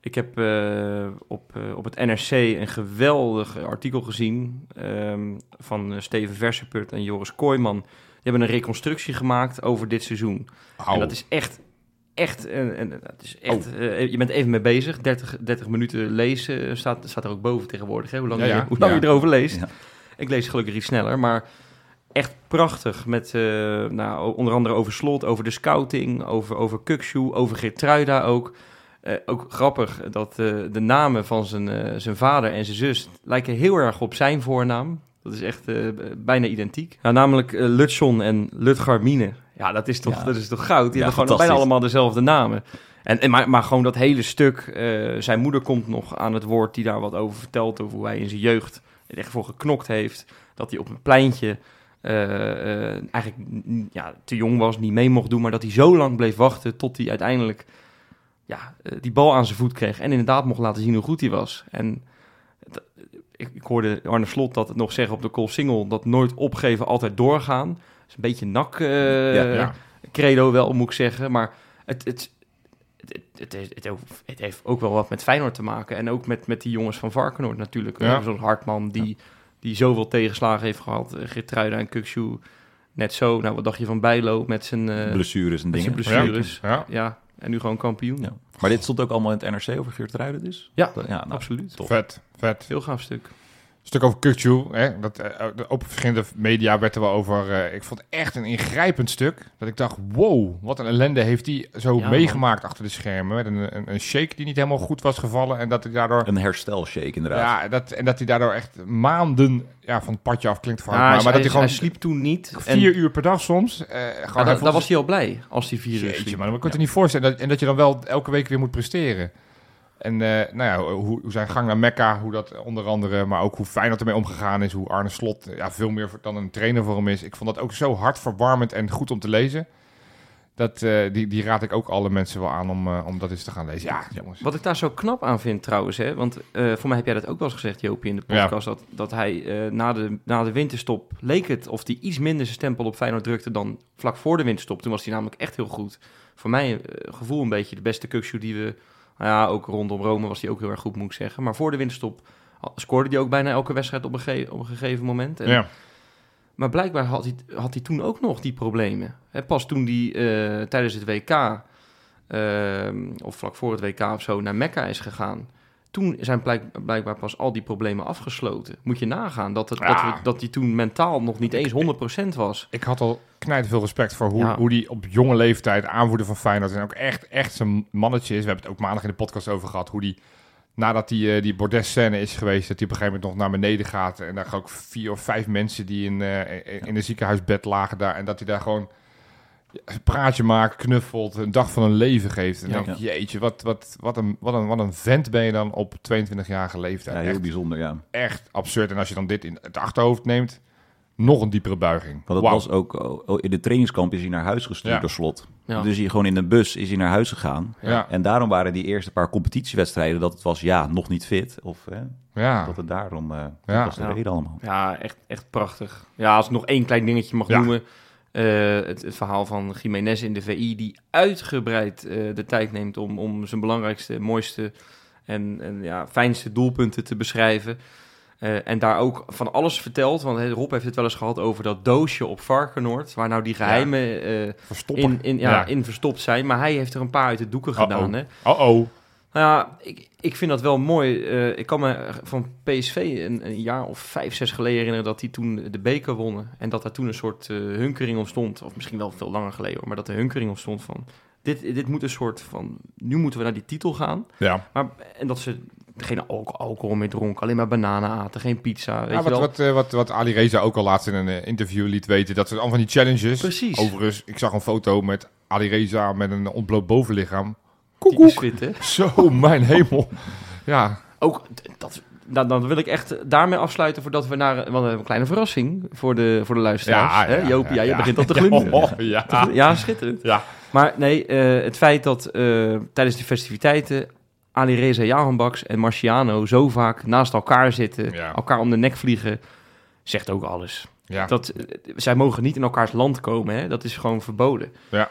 Ik heb eh, op, eh, op het NRC een geweldig artikel gezien ehm, van eh, Steven Verseput en Joris Kooijman. Die hebben een reconstructie gemaakt over dit seizoen. En dat is echt, echt, en, en, dat is echt je bent even mee bezig. 30, 30 minuten lezen staat, staat er ook boven tegenwoordig. Hè? Hoe lang, Ja, ja. Je, hoe lang Ja. je erover leest. Ik lees gelukkig iets sneller, maar echt prachtig. Met nou, onder andere over Slot, over de scouting, over, over Kukshoe, over Geertruida ook. Eh, ook grappig dat eh, de namen van zijn, eh, zijn vader en zijn zus lijken heel erg op zijn voornaam. Dat is echt bijna identiek. Namelijk Lutson en Lutgarmine. Ja, dat is toch, Ja. dat is toch goud? Die Ja, hebben gewoon bijna allemaal dezelfde namen. En, en, maar, maar gewoon dat hele stuk. zijn moeder komt nog aan het woord die daar wat over vertelt. Over hoe hij in zijn jeugd er echt voor geknokt heeft. Dat hij op een pleintje eigenlijk ja, te jong was, niet mee mocht doen. Maar dat hij zo lang bleef wachten tot hij uiteindelijk ja, eh, die bal aan zijn voet kreeg. En inderdaad mocht laten zien hoe goed hij was. En ik, ik hoorde Arne Slot dat nog zeggen op de call single. Dat nooit opgeven, altijd doorgaan. Dat is een beetje nak eh, Ja, ja. credo wel, moet ik zeggen. Maar het, het, het, het, het, het, het heeft ook wel wat met Feyenoord te maken. En ook met, met die jongens van Varkenoord natuurlijk. Ja. Eh, Zo'n Hartman die, die zoveel tegenslagen heeft gehad. Geertruida en Kukshoe net zo. Nou, wat dacht je van Bijlo met zijn, Blessures en dingen. blessures? Ja. En nu gewoon kampioen. Ja. Maar dit stond ook allemaal in het NRC over Geert Ruiden dus? Ja, Dat- ja nou, absoluut. Tof. vet, vet. Heel gaaf stuk. Stuk over Kukcu, hè, dat, eh, op verschillende media werd er wel over. eh, ik vond het echt een ingrijpend stuk. Dat ik dacht, wow, wat een ellende heeft hij zo Ja, meegemaakt achter de schermen. Met een, een, een shake die niet helemaal goed was gevallen. En dat hij daardoor. Een herstelshake inderdaad. Ja, dat, en dat hij daardoor echt maanden ja, van het padje af klinkt voor Ja, maar, hij, maar dat hij, gewoon hij sliep toen niet. vier uur per dag soms. eh gewoon, daar was hij al blij als hij vier uur Jeetje, sliep. maar dat kan je niet voorstellen. Dat, en dat je dan wel elke week weer moet presteren. En eh, nou ja, hoe, hoe zijn gang naar Mekka, hoe dat onder andere, maar ook hoe Feyenoord ermee omgegaan is, hoe Arne Slot ja, veel meer dan een trainer voor hem is. Ik vond dat ook zo hartverwarmend en goed om te lezen. Dat, eh, die, die raad ik ook alle mensen wel aan om, eh, om dat eens te gaan lezen. Ja, jongens. Wat ik daar zo knap aan vind trouwens, hè, want voor mij heb jij dat ook wel eens gezegd, Joopie, in de Ja. podcast, dat, dat hij na, de, na de winterstop leek het of hij iets minder zijn stempel op Feyenoord drukte dan vlak voor de winterstop. Toen was hij namelijk echt heel goed. Voor mij gevoel een beetje de beste kukshoe die we, nou ja, ook rondom Rome was hij ook heel erg goed, moet ik zeggen. Maar voor de winterstop scoorde hij ook bijna elke wedstrijd op een, ge- op een gegeven moment. En, Ja, Maar blijkbaar had hij, had hij toen ook nog die problemen. Hè, pas toen hij eh, tijdens het WK, ehm, of vlak voor het WK of zo, naar Mekka is gegaan. Toen zijn blijk- blijkbaar pas al die problemen afgesloten. Moet je nagaan dat, het, dat, Ja. we, dat hij toen mentaal nog niet eens 100% was. ik had al knijt veel respect voor hoe, Ja. hoe die op jonge leeftijd aanvoerder van Feyenoord en ook echt, echt zijn mannetje is. We hebben het ook maandag in de podcast over gehad, hoe die nadat die, eh, die bordes-scène is geweest, dat hij op een gegeven moment nog naar beneden gaat. En daar ook vier of vijf mensen die in, eh, in een ziekenhuisbed lagen daar. En dat hij daar gewoon een praatje maakt, knuffelt, een dag van een leven geeft. En Ja. denk ik, jeetje, wat, wat, wat, een, wat, een, wat een vent ben je dan op 22-jarige leeftijd. Ja, heel echt, bijzonder, ja. echt absurd. En als je dan dit in het achterhoofd neemt, nog een diepere buiging. Want het Wauw. was ook, oh, in de trainingskamp is hij naar huis gestuurd Ja. door slot. Ja. Dus hij gewoon in een bus is hij naar huis gegaan. Ja, En daarom waren die eerste paar competitiewedstrijden dat het was, ja, nog niet fit. Of hè, ja. dat het daarom, eh dat Ja. was de Ja. reden allemaal. Ja, echt, echt prachtig. Ja, als ik nog één klein dingetje mag Ja. noemen. Eh, het, het verhaal van Jiménez in de VI, die uitgebreid eh, de tijd neemt om, om zijn belangrijkste, mooiste en, en ja, fijnste doelpunten te beschrijven. Eh, en daar ook van alles vertelt. Want Rob heeft het wel eens gehad over dat doosje op Varkenoord. Waar nou die geheimen eh, in, in, ja, Ja. in verstopt zijn. Maar hij heeft er een paar uit de doeken gedaan. Hè? Oh-oh. Nou ja, ik, ik vind dat wel mooi. Eh, ik kan me van PSV een, een jaar of vijf, zes geleden herinneren dat die toen de beker wonnen. En dat daar toen een soort eh, hunkering ontstond. Of misschien wel veel langer geleden hoor. Maar dat de hunkering ontstond van... Dit, dit moet een soort van... Nu moeten we naar die titel gaan. Ja. Maar, en dat ze geen alco- alcohol meer dronken. Alleen maar bananen aten. Geen pizza. Weet Ja, je wat, wel. wat, eh, wat, wat Ali Reza ook al laatst in een interview liet weten, dat ze allemaal van die challenges. Precies. Overigens, ik zag een foto met Ali Reza met een ontbloot bovenlichaam. Hè? (laughs) Zo, mijn hemel. Ja, Ook, dat, dan, dan wil ik echt daarmee afsluiten voordat we naar... Want we hebben een kleine verrassing voor de, voor de luisteraars. ja, hè? je ja. begint al te (laughs) glimmen. Oh, ja. Ja, schitterend. Ja. Maar nee, eh, het feit dat eh, tijdens de festiviteiten Ali Reza Jahanbaks en Marciano zo vaak naast elkaar zitten, elkaar om de nek vliegen, zegt ook alles. Ja. Dat, eh, zij mogen niet in elkaars land komen, hè? dat is gewoon verboden. Ja.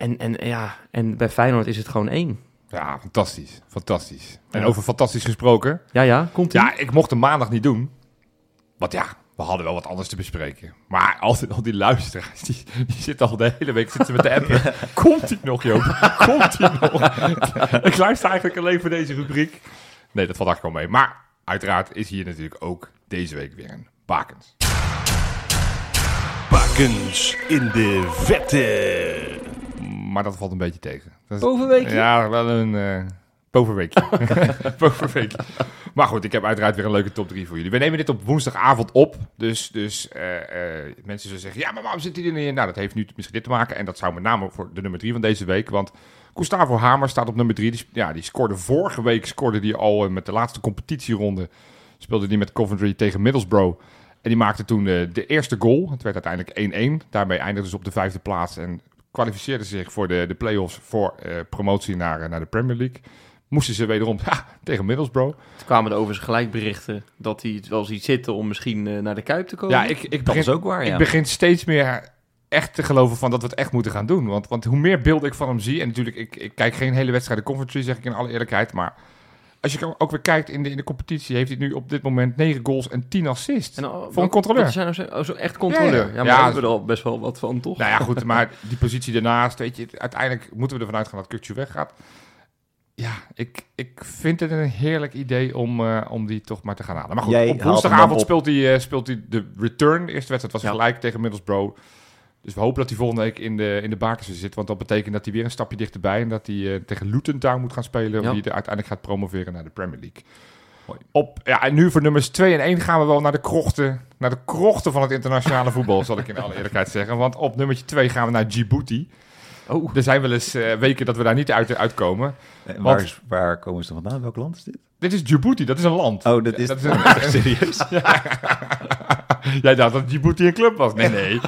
En, en, ja, en bij Feyenoord is het gewoon één. ja, fantastisch. Fantastisch. En Ja. over fantastisch gesproken. Ja, ja, komt ie? Ja, ik mocht hem maandag niet doen. Want ja, we hadden wel wat anders te bespreken. Maar al die, al die luisteraars, die, die zitten al de hele week zitten met de appen. (laughs) Komt hij nog, Joop? Komt hij nog? ik luister eigenlijk alleen voor deze rubriek. Nee, dat valt eigenlijk wel mee. Maar uiteraard is hier natuurlijk ook deze week weer een bakens. Bakens in de vette. Maar dat valt een beetje tegen. Dat is-? Ja, wel een (laughs) (laughs) bovenweekje. Maar goed, ik heb uiteraard weer een leuke top 3 voor jullie. We nemen dit op woensdagavond op. Dus, dus eh, eh, mensen zullen zeggen, ja, maar waarom zit hij er niet in? Nou, dat heeft nu misschien dit te maken. En dat zou met name voor de nummer 3 van deze week. Want Gustavo Hamer staat op nummer 3. Die, sp- ja, die scoorde vorige week scoorde die al met de laatste competitieronde. Speelde die met Coventry tegen Middlesbrough. En die maakte toen de eerste goal. Het werd uiteindelijk 1-1. Daarmee eindigde ze op de vijfde plaats. En kwalificeerden ze zich voor de, de play-offs voor eh, promotie naar, eh, naar de Premier League. Moesten ze wederom (laughs) ja, tegen Middlesbrough. Toen kwamen er overigens gelijk berichten dat hij het wel ziet zitten om misschien eh, naar de Kuip te komen. Ja, ik, ik, Dat begin, is ook waar, ja. ik begin steeds meer echt te geloven van dat we het echt moeten gaan doen. Want, want hoe meer beelden ik van hem zie... En natuurlijk, ik, ik kijk geen hele wedstrijden Coventry, zeg ik in alle eerlijkheid. Maar als je ook weer kijkt in de, in de competitie... heeft hij nu op dit moment 9 goals en 10 assists. En, oh, voor een controleur. Dat zijn nou zo, oh, zo echt controleur. Ja, Ja, ja. maar Ja, daar hebben we er al best wel wat van, toch? Nou ja, goed, (laughs) maar die positie daarnaast, weet je, uiteindelijk moeten we ervan uitgaan dat Kukcu weggaat. Ja, ik, ik vind het een heerlijk idee om, eh, om die toch maar te gaan halen. Maar goed, Jij op woensdagavond speelt hij, eh, speelt hij de return. De eerste wedstrijd was Ja. gelijk tegen Middlesbrough. Dus we hopen dat hij volgende week in de, in de bakens zit. Want dat betekent dat hij weer een stapje dichterbij... en dat hij eh, tegen Luton Town moet gaan spelen... Ja. die er uiteindelijk gaat promoveren naar de Premier League. Op, ja, en nu voor nummers 2 en 1 gaan we wel naar de krochten, naar de krochten van het internationale voetbal, zal ik in alle eerlijkheid zeggen. Want op nummertje 2 gaan we naar Djibouti. Oh, Er zijn wel eens eh, weken dat we daar niet uit, uitkomen. En Want- Waar, is- waar komen ze vandaan? Welk land is dit? Dit is Djibouti, dat is een land. Oh, dat is... Dat is een, (laughs) serieus? (laughs) Jij dacht dat Djibouti een club was? Nee, nee.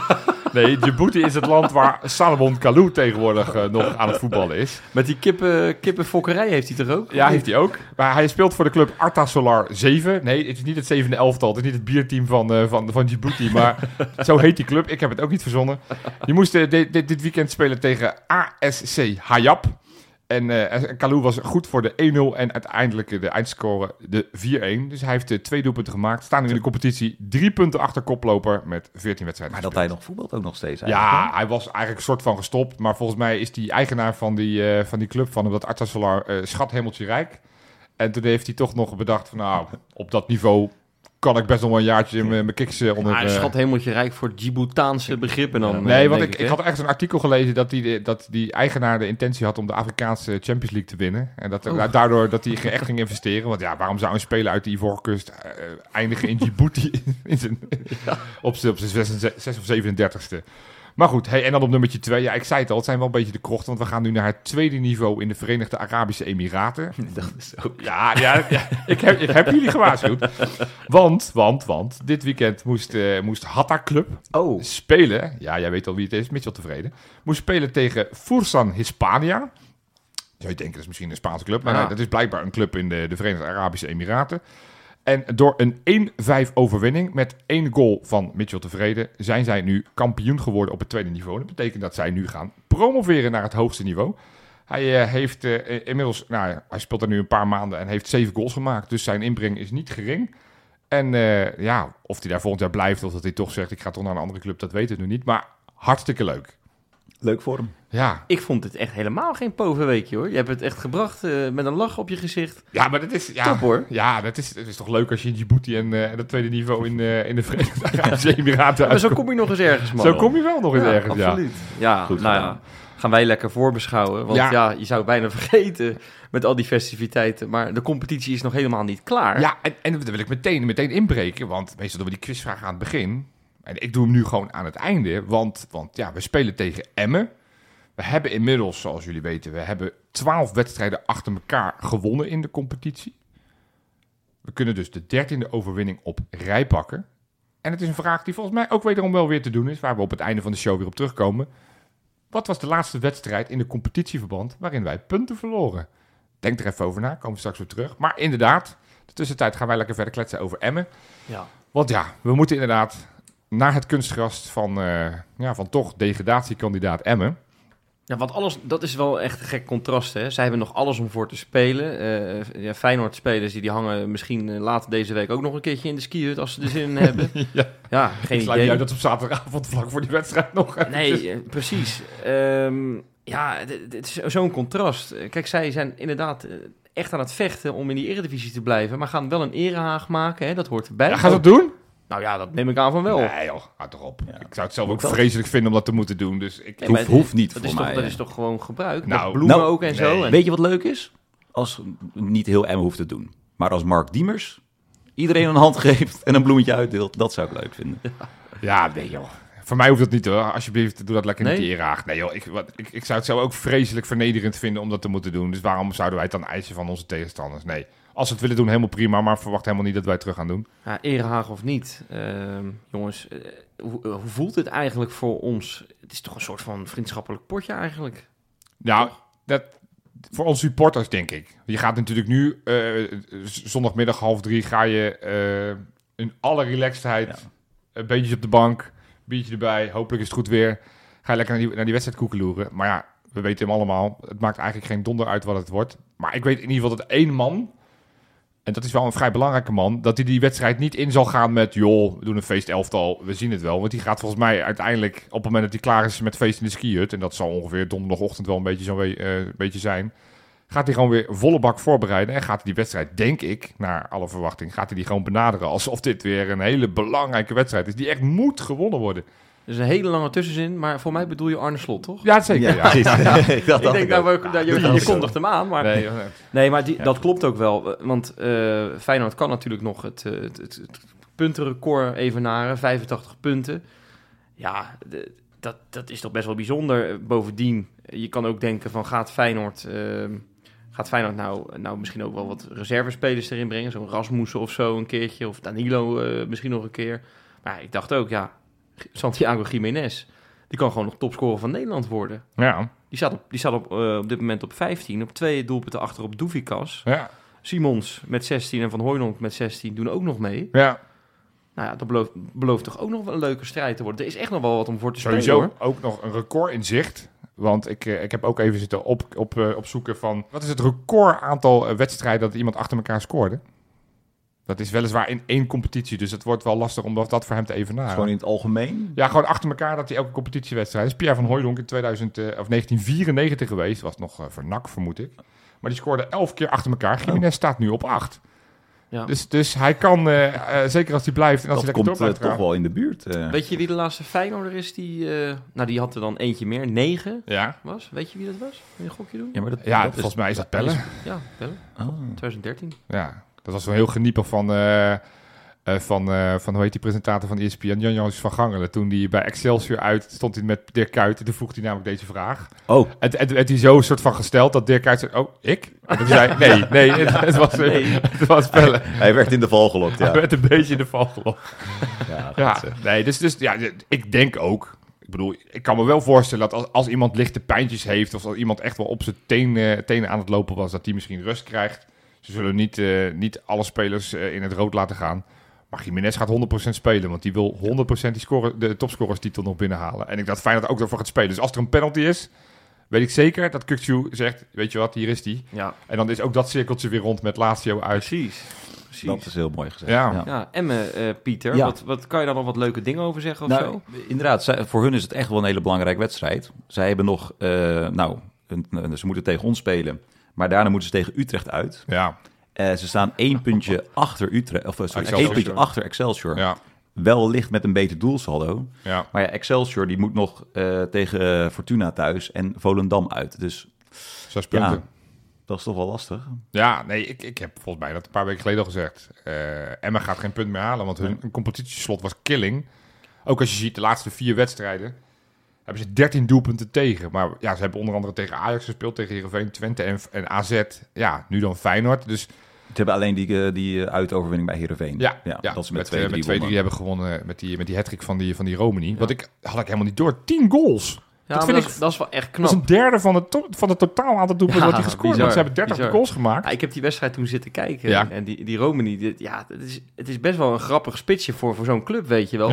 Nee, Djibouti is het land waar Salomon Kalou tegenwoordig eh, nog aan het voetballen is. met die kippen, kippenfokkerij heeft hij toch ook? Ja, heeft hij ook. Maar hij speelt voor de club Arta Solar 7. Nee, het is niet het zevende elftal. Het is niet het bierteam van, eh, van, van Djibouti. Maar (laughs) zo heet die club. Ik heb het ook niet verzonnen. Die moesten dit, dit, dit weekend spelen tegen ASC Hayab. En Kalou was goed voor de 1-0 en uiteindelijk de eindscore de 4-1. Dus hij heeft eh, twee doelpunten gemaakt. Staan nu in de competitie. Drie punten achter koploper met 14 wedstrijden Maar dat hij nog voetbalt ook nog steeds eigenlijk, Ja, hij was eigenlijk een soort van gestopt. Maar volgens mij is die eigenaar van die, eh, van die club van hem, dat Arta Solar, eh schat hemeltje rijk. En toen heeft hij toch nog bedacht van nou, op dat niveau kan ik best nog wel een jaartje in mijn mijn kiks eh, onder... Maar eh, schat hemeltje rijk voor Djiboutaanse begrippen dan. Nee, eh, want denk ik, ik had ergens een artikel gelezen dat die, dat die eigenaar de intentie had om de Afrikaanse Champions League te winnen. En dat, Oh. daardoor dat hij echt ging investeren. Want ja, waarom zou een speler uit de Ivoorkust eindigen in Djibouti (laughs) in zijn, op zijn, op zijn 6 of 37ste? Maar goed, hey, en dan op nummertje 2. Ja, ik zei het al, het zijn wel een beetje de krochten. Want we gaan nu naar het tweede niveau in de Verenigde Arabische Emiraten. (laughs) Dat is ook... Ja, ja, ja ik, heb, ik heb jullie gewaarschuwd. Want, want, want, dit weekend moest, eh, moest Hatta Club Oh, spelen. Ja, jij weet al wie het is, Mitchell tevreden. Moest spelen tegen Fursan Hispania. Zou je denken, dat is misschien een Spaanse club. Maar Ja. nee, dat is blijkbaar een club in de, de Verenigde Arabische Emiraten. En door een 1-5 overwinning met één goal van Mitchell tevreden zijn zij nu kampioen geworden op het tweede niveau. Dat betekent dat zij nu gaan promoveren naar het hoogste niveau. Hij eh, heeft eh, inmiddels, nou, hij speelt er nu een paar maanden en heeft zeven goals gemaakt. Dus zijn inbreng is niet gering. En eh, ja, of hij daar volgend jaar blijft of dat hij toch zegt ik ga toch naar een andere club, dat weten we nu niet. Maar hartstikke leuk. Leuk voor hem. Ja, Ik vond het echt helemaal geen povenweekje hoor. Je hebt het echt gebracht eh, met een lach op je gezicht. ja maar dat is... Ja, Top hoor. Ja, dat is, dat is toch leuk als je in Djibouti en, eh, en het tweede niveau in, eh, in de Verenigde (laughs) Arabische Emiraten Maar zo kom je nog eens ergens, man. Zo kom je wel nog eens ja, ergens, ja. absoluut. Ja, Goed nou ja, gaan wij lekker voorbeschouwen. Want Ja. ja. je zou het bijna (laughs) vergeten met al die festiviteiten. Maar de competitie is nog helemaal niet klaar. Ja, en, en dat wil ik meteen, meteen inbreken, want meestal doen we die quizvragen aan het begin. En ik doe hem nu gewoon aan het einde, want, want ja, we spelen tegen Emmen. We hebben inmiddels, zoals jullie weten, we hebben twaalf wedstrijden achter elkaar gewonnen in de competitie. We kunnen dus de dertiende overwinning op rij pakken. En het is een vraag die volgens mij ook wederom wel weer te doen is, waar we op het einde van de show weer op terugkomen. Wat was de laatste wedstrijd in de competitieverband waarin wij punten verloren? Denk er even over na, komen we straks weer terug. Maar inderdaad, de tussentijd gaan wij lekker verder kletsen over Emmen. Ja. Want ja, we moeten inderdaad naar het kunstgras van, eh, ja, van toch degradatiekandidaat Emmen. Ja, want alles, dat is wel echt een gek contrast. Hè? Zij hebben nog alles om voor te spelen. Eh ja, Feyenoord-spelers die, die hangen misschien later deze week ook nog een keertje in de skihut als ze er zin in (laughs) hebben. Ja. Ja, geen Ik idee. niet uit dat op zaterdagavond vlak voor die wedstrijd nog Nee, precies. Ehm, ja, het- is zo'n contrast. Kijk, zij zijn inderdaad echt aan het vechten om in die eredivisie te blijven, maar gaan wel een erehaag maken. Hè? Dat hoort erbij. Ja, gaat dat doen? Nou ja, dat neem ik aan van wel. Nee joh, houd toch op. Ja. Ik zou het zelf ook vreselijk vinden om dat te moeten doen. Dus ik, Nee, het- hoeft niet dat voor is toch, mij, Dat hè. is toch gewoon gebruik? Nou, Met bloemen nou, ook en zo. En, Weet je wat leuk is? Als niet heel Emmen hoeft te doen. Maar als Mark Diemers iedereen een hand geeft en een bloemetje uitdeelt, dat zou ik leuk vinden. Ja, nee joh. Voor mij hoeft dat niet hoor. Alsjeblieft, doe dat lekker Nee? niet eraag. Nee joh, ik, wat, ik, ik zou het zelf ook vreselijk vernederend vinden om dat te moeten doen. Dus waarom zouden wij het dan eisen van onze tegenstanders? Nee, als ze het willen doen, helemaal prima. Maar verwacht helemaal niet dat wij het terug gaan doen. Ja, erehaag of niet. Ehm, jongens, eh, hoe, hoe voelt het eigenlijk voor ons? Het is toch een soort van vriendschappelijk potje eigenlijk? Nou, dat, voor onze supporters denk ik. Je gaat natuurlijk nu, eh, zondagmiddag half drie, ga je eh, in alle relaxedheid, Ja. een beetje op de bank, biertje erbij, hopelijk is het goed weer. Ga je lekker naar die, naar die wedstrijd koekeloeren. Maar ja, we weten hem allemaal, het maakt eigenlijk geen donder uit wat het wordt. Maar ik weet in ieder geval dat één man, en dat is wel een vrij belangrijke man, dat hij die wedstrijd niet in zal gaan met, joh, we doen een feestelftal, we zien het wel. Want die gaat volgens mij uiteindelijk, op het moment dat hij klaar is met feest in de skihut, en dat zal ongeveer donderdagochtend wel een beetje zo'n eh, beetje zijn, gaat hij gewoon weer volle bak voorbereiden en gaat hij die wedstrijd, denk ik, naar alle verwachting, gaat hij die gewoon benaderen alsof dit weer een hele belangrijke wedstrijd is, die echt moet gewonnen worden. Er is een hele lange tussenzin, maar voor mij bedoel je Arne Slot, toch? Ja, zeker. Ja, precies. ik dacht ik denk, nou, ook. we- nou, je, dat je kondigt hem aan, maar... Nee, Nee, maar die, Ja. dat klopt ook wel. Want eh Feyenoord kan natuurlijk nog het, eh, het, het, het puntenrecord evenaren. 85 punten. Ja, de- dat, dat is toch best wel bijzonder. Bovendien, je kan ook denken van gaat Feyenoord... eh, gaat Feyenoord nou, nou misschien ook wel wat reservespelers erin brengen? Zo'n Rasmussen of zo een keertje. Of Danilo eh, misschien nog een keer. Maar ik dacht ook, ja, Santiago Jiménez... Die kan gewoon nog topscorer van Nederland worden. ja, Die staat op, die staat op, eh, op dit moment op 15. Op twee doelpunten achter op Doevikas. ja, Simons met 16 en Van Hooijdonk met 16 doen ook nog mee. ja. Nou ja, dat belooft, belooft toch ook nog wel een leuke strijd te worden. Er is echt nog wel wat om voor te spelen Sowieso hoor. ook nog een record in zicht. Want ik, eh, ik heb ook even zitten op, op, eh, opzoeken van... Wat is het record aantal wedstrijden dat iemand achter elkaar scoorde? Dat is weliswaar in één competitie. Dus het wordt wel lastig om dat, voor hem te evenaren. Gewoon in het algemeen. Ja, gewoon achter elkaar dat hij elke competitiewedstrijd... is Pierre van Hooijdonk in 2000, eh, of 1994 geweest. Was nog uh, voor NAC, vermoed ik. Maar die scoorde elf keer achter elkaar. Jiménez staat nu op acht. Ja. Dus, dus hij kan, eh, zeker als hij blijft... en als Dat hij lekker komt toch wel in de buurt. Weet je wie de laatste Feyenoorder is die... eh, nou, die had er dan eentje meer. Negen Ja, was. Weet je wie dat was? Wil je een gokje doen? ja, maar dat, ja dat volgens mij is dat Pelle. Ja, bellen. Oh. 2013. Ja, dat was wel heel geniepig van, eh, eh, van, eh, van hoe heet die presentator van ESPN, Jan Jans van Gangelen. Toen hij bij Excelsior uit stond hij met Dirk Kuyt en toen vroeg hij namelijk deze vraag. Oh, En en hij zo soort van gesteld dat Dirk Kuyt zei, oh, ik? En toen zei hij, nee, nee, het, het was, Nee. het was Pelle. hij werd in de val gelokt, Hij ja. werd een beetje in de val gelopen. ja, Ja, nee, dus, dus ja, ik denk ook. Ik bedoel, ik kan me wel voorstellen dat als, als iemand lichte pijntjes heeft... of als iemand echt wel op zijn tenen, tenen aan het lopen was... dat die misschien rust krijgt. Ze zullen niet, eh, niet alle spelers eh, in het rood laten gaan. Maar Jiménez gaat 100% spelen, want die wil 100% die score, de topscorerstitel nog binnenhalen. En ik dacht Feyenoord ook ervoor gaat spelen. Dus als er een penalty is, weet ik zeker dat Kukcu zegt, weet je wat, hier is die. Ja, En dan is ook dat cirkeltje weer rond met Lazio uit. precies. precies. Dat is heel mooi gezegd. Ja. Ja, Emmen, eh, Pieter, Ja. Wat, wat kan je daar nog wat leuke dingen over zeggen of Nou, zo? inderdaad, zij- voor hun is het echt wel een hele belangrijke wedstrijd. Zij hebben nog, eh, nou, ze moeten tegen ons spelen. Maar daarna moeten ze tegen Utrecht uit. Ja, Eh, ze staan één puntje achter Utrecht, of eh, sorry, Excelsior. één puntje achter Excelsior. ja, Wellicht met een beter doelsaldo. ja. Maar ja, Excelsior die moet nog eh, tegen Fortuna thuis en Volendam uit. Dus Zes punten. ja, dat is toch wel lastig. Ja, nee, ik, ik heb volgens mij dat een paar weken geleden al gezegd. Emma gaat geen punt meer halen, want hun, hun competitieslot was killing. Ook als je ziet de laatste vier wedstrijden, hebben ze 13 doelpunten tegen. Maar ja, ze hebben onder andere tegen Ajax gespeeld, tegen Heerenveen, Twente en, en AZ. Ja, nu dan Feyenoord. Dus Ze hebben alleen die, eh, die eh, uitoverwinning bij Heerenveen. ja, ja, dat ze met 2-3 eh, met 2-3 wonnen. hebben gewonnen met die, met die hat van die, van die Romani. Wat ik had ik helemaal niet door. 10 goals. Ja, dat vind dat, ik- is, dat is wel echt Dat knap. is een derde van het, to- van het totaal aantal doelpunten Ja, dat die gescoord bizar. Ze hebben 30 bizar. goals gemaakt. Ja, ik heb die wedstrijd toen zitten kijken. Ja. En die, die Romani, dit, ja, het is, het is best wel een grappig spitsje voor, voor zo'n club, weet je wel.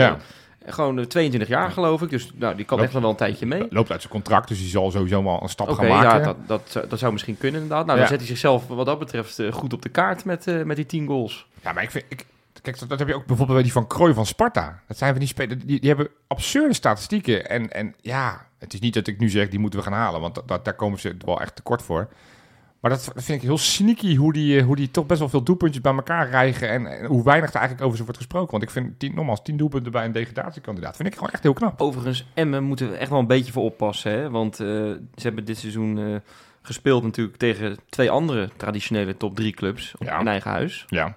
Gewoon eh, 22 jaar geloof ik, dus nou, die kan Loopt- echt nog wel een tijdje mee. Loopt uit zijn contract, dus die zal sowieso wel een stap gaan maken. ja, dat, dat, zou- dat zou misschien kunnen inderdaad. Nou, Ja. dan zet hij zichzelf wat dat betreft eh, goed op de kaart met, eh, met die 10 goals. Ja, maar ik vind... Ik, kijk, dat, dat heb je ook bijvoorbeeld bij die van Krooi van Sparta. Dat zijn van die spelers... Die, die hebben absurde statistieken. En, en ja, het is niet dat ik nu zeg, die moeten we gaan halen. Want dat, dat- daar komen ze wel echt tekort voor. Maar dat vind ik heel sneaky hoe die, eh, hoe die toch best wel veel doelpuntjes bij elkaar rijgen. En, en hoe weinig er eigenlijk over ze wordt gesproken. Want ik vind, tien, nogmaals, 10 doelpunten bij een degradatiekandidaat vind ik gewoon echt heel knap. Overigens, Emmen moeten we echt wel een beetje voor oppassen. Hè? Want eh, ze hebben dit seizoen eh, gespeeld natuurlijk tegen twee andere traditionele top 3 clubs op Ja. in eigen huis. Ja.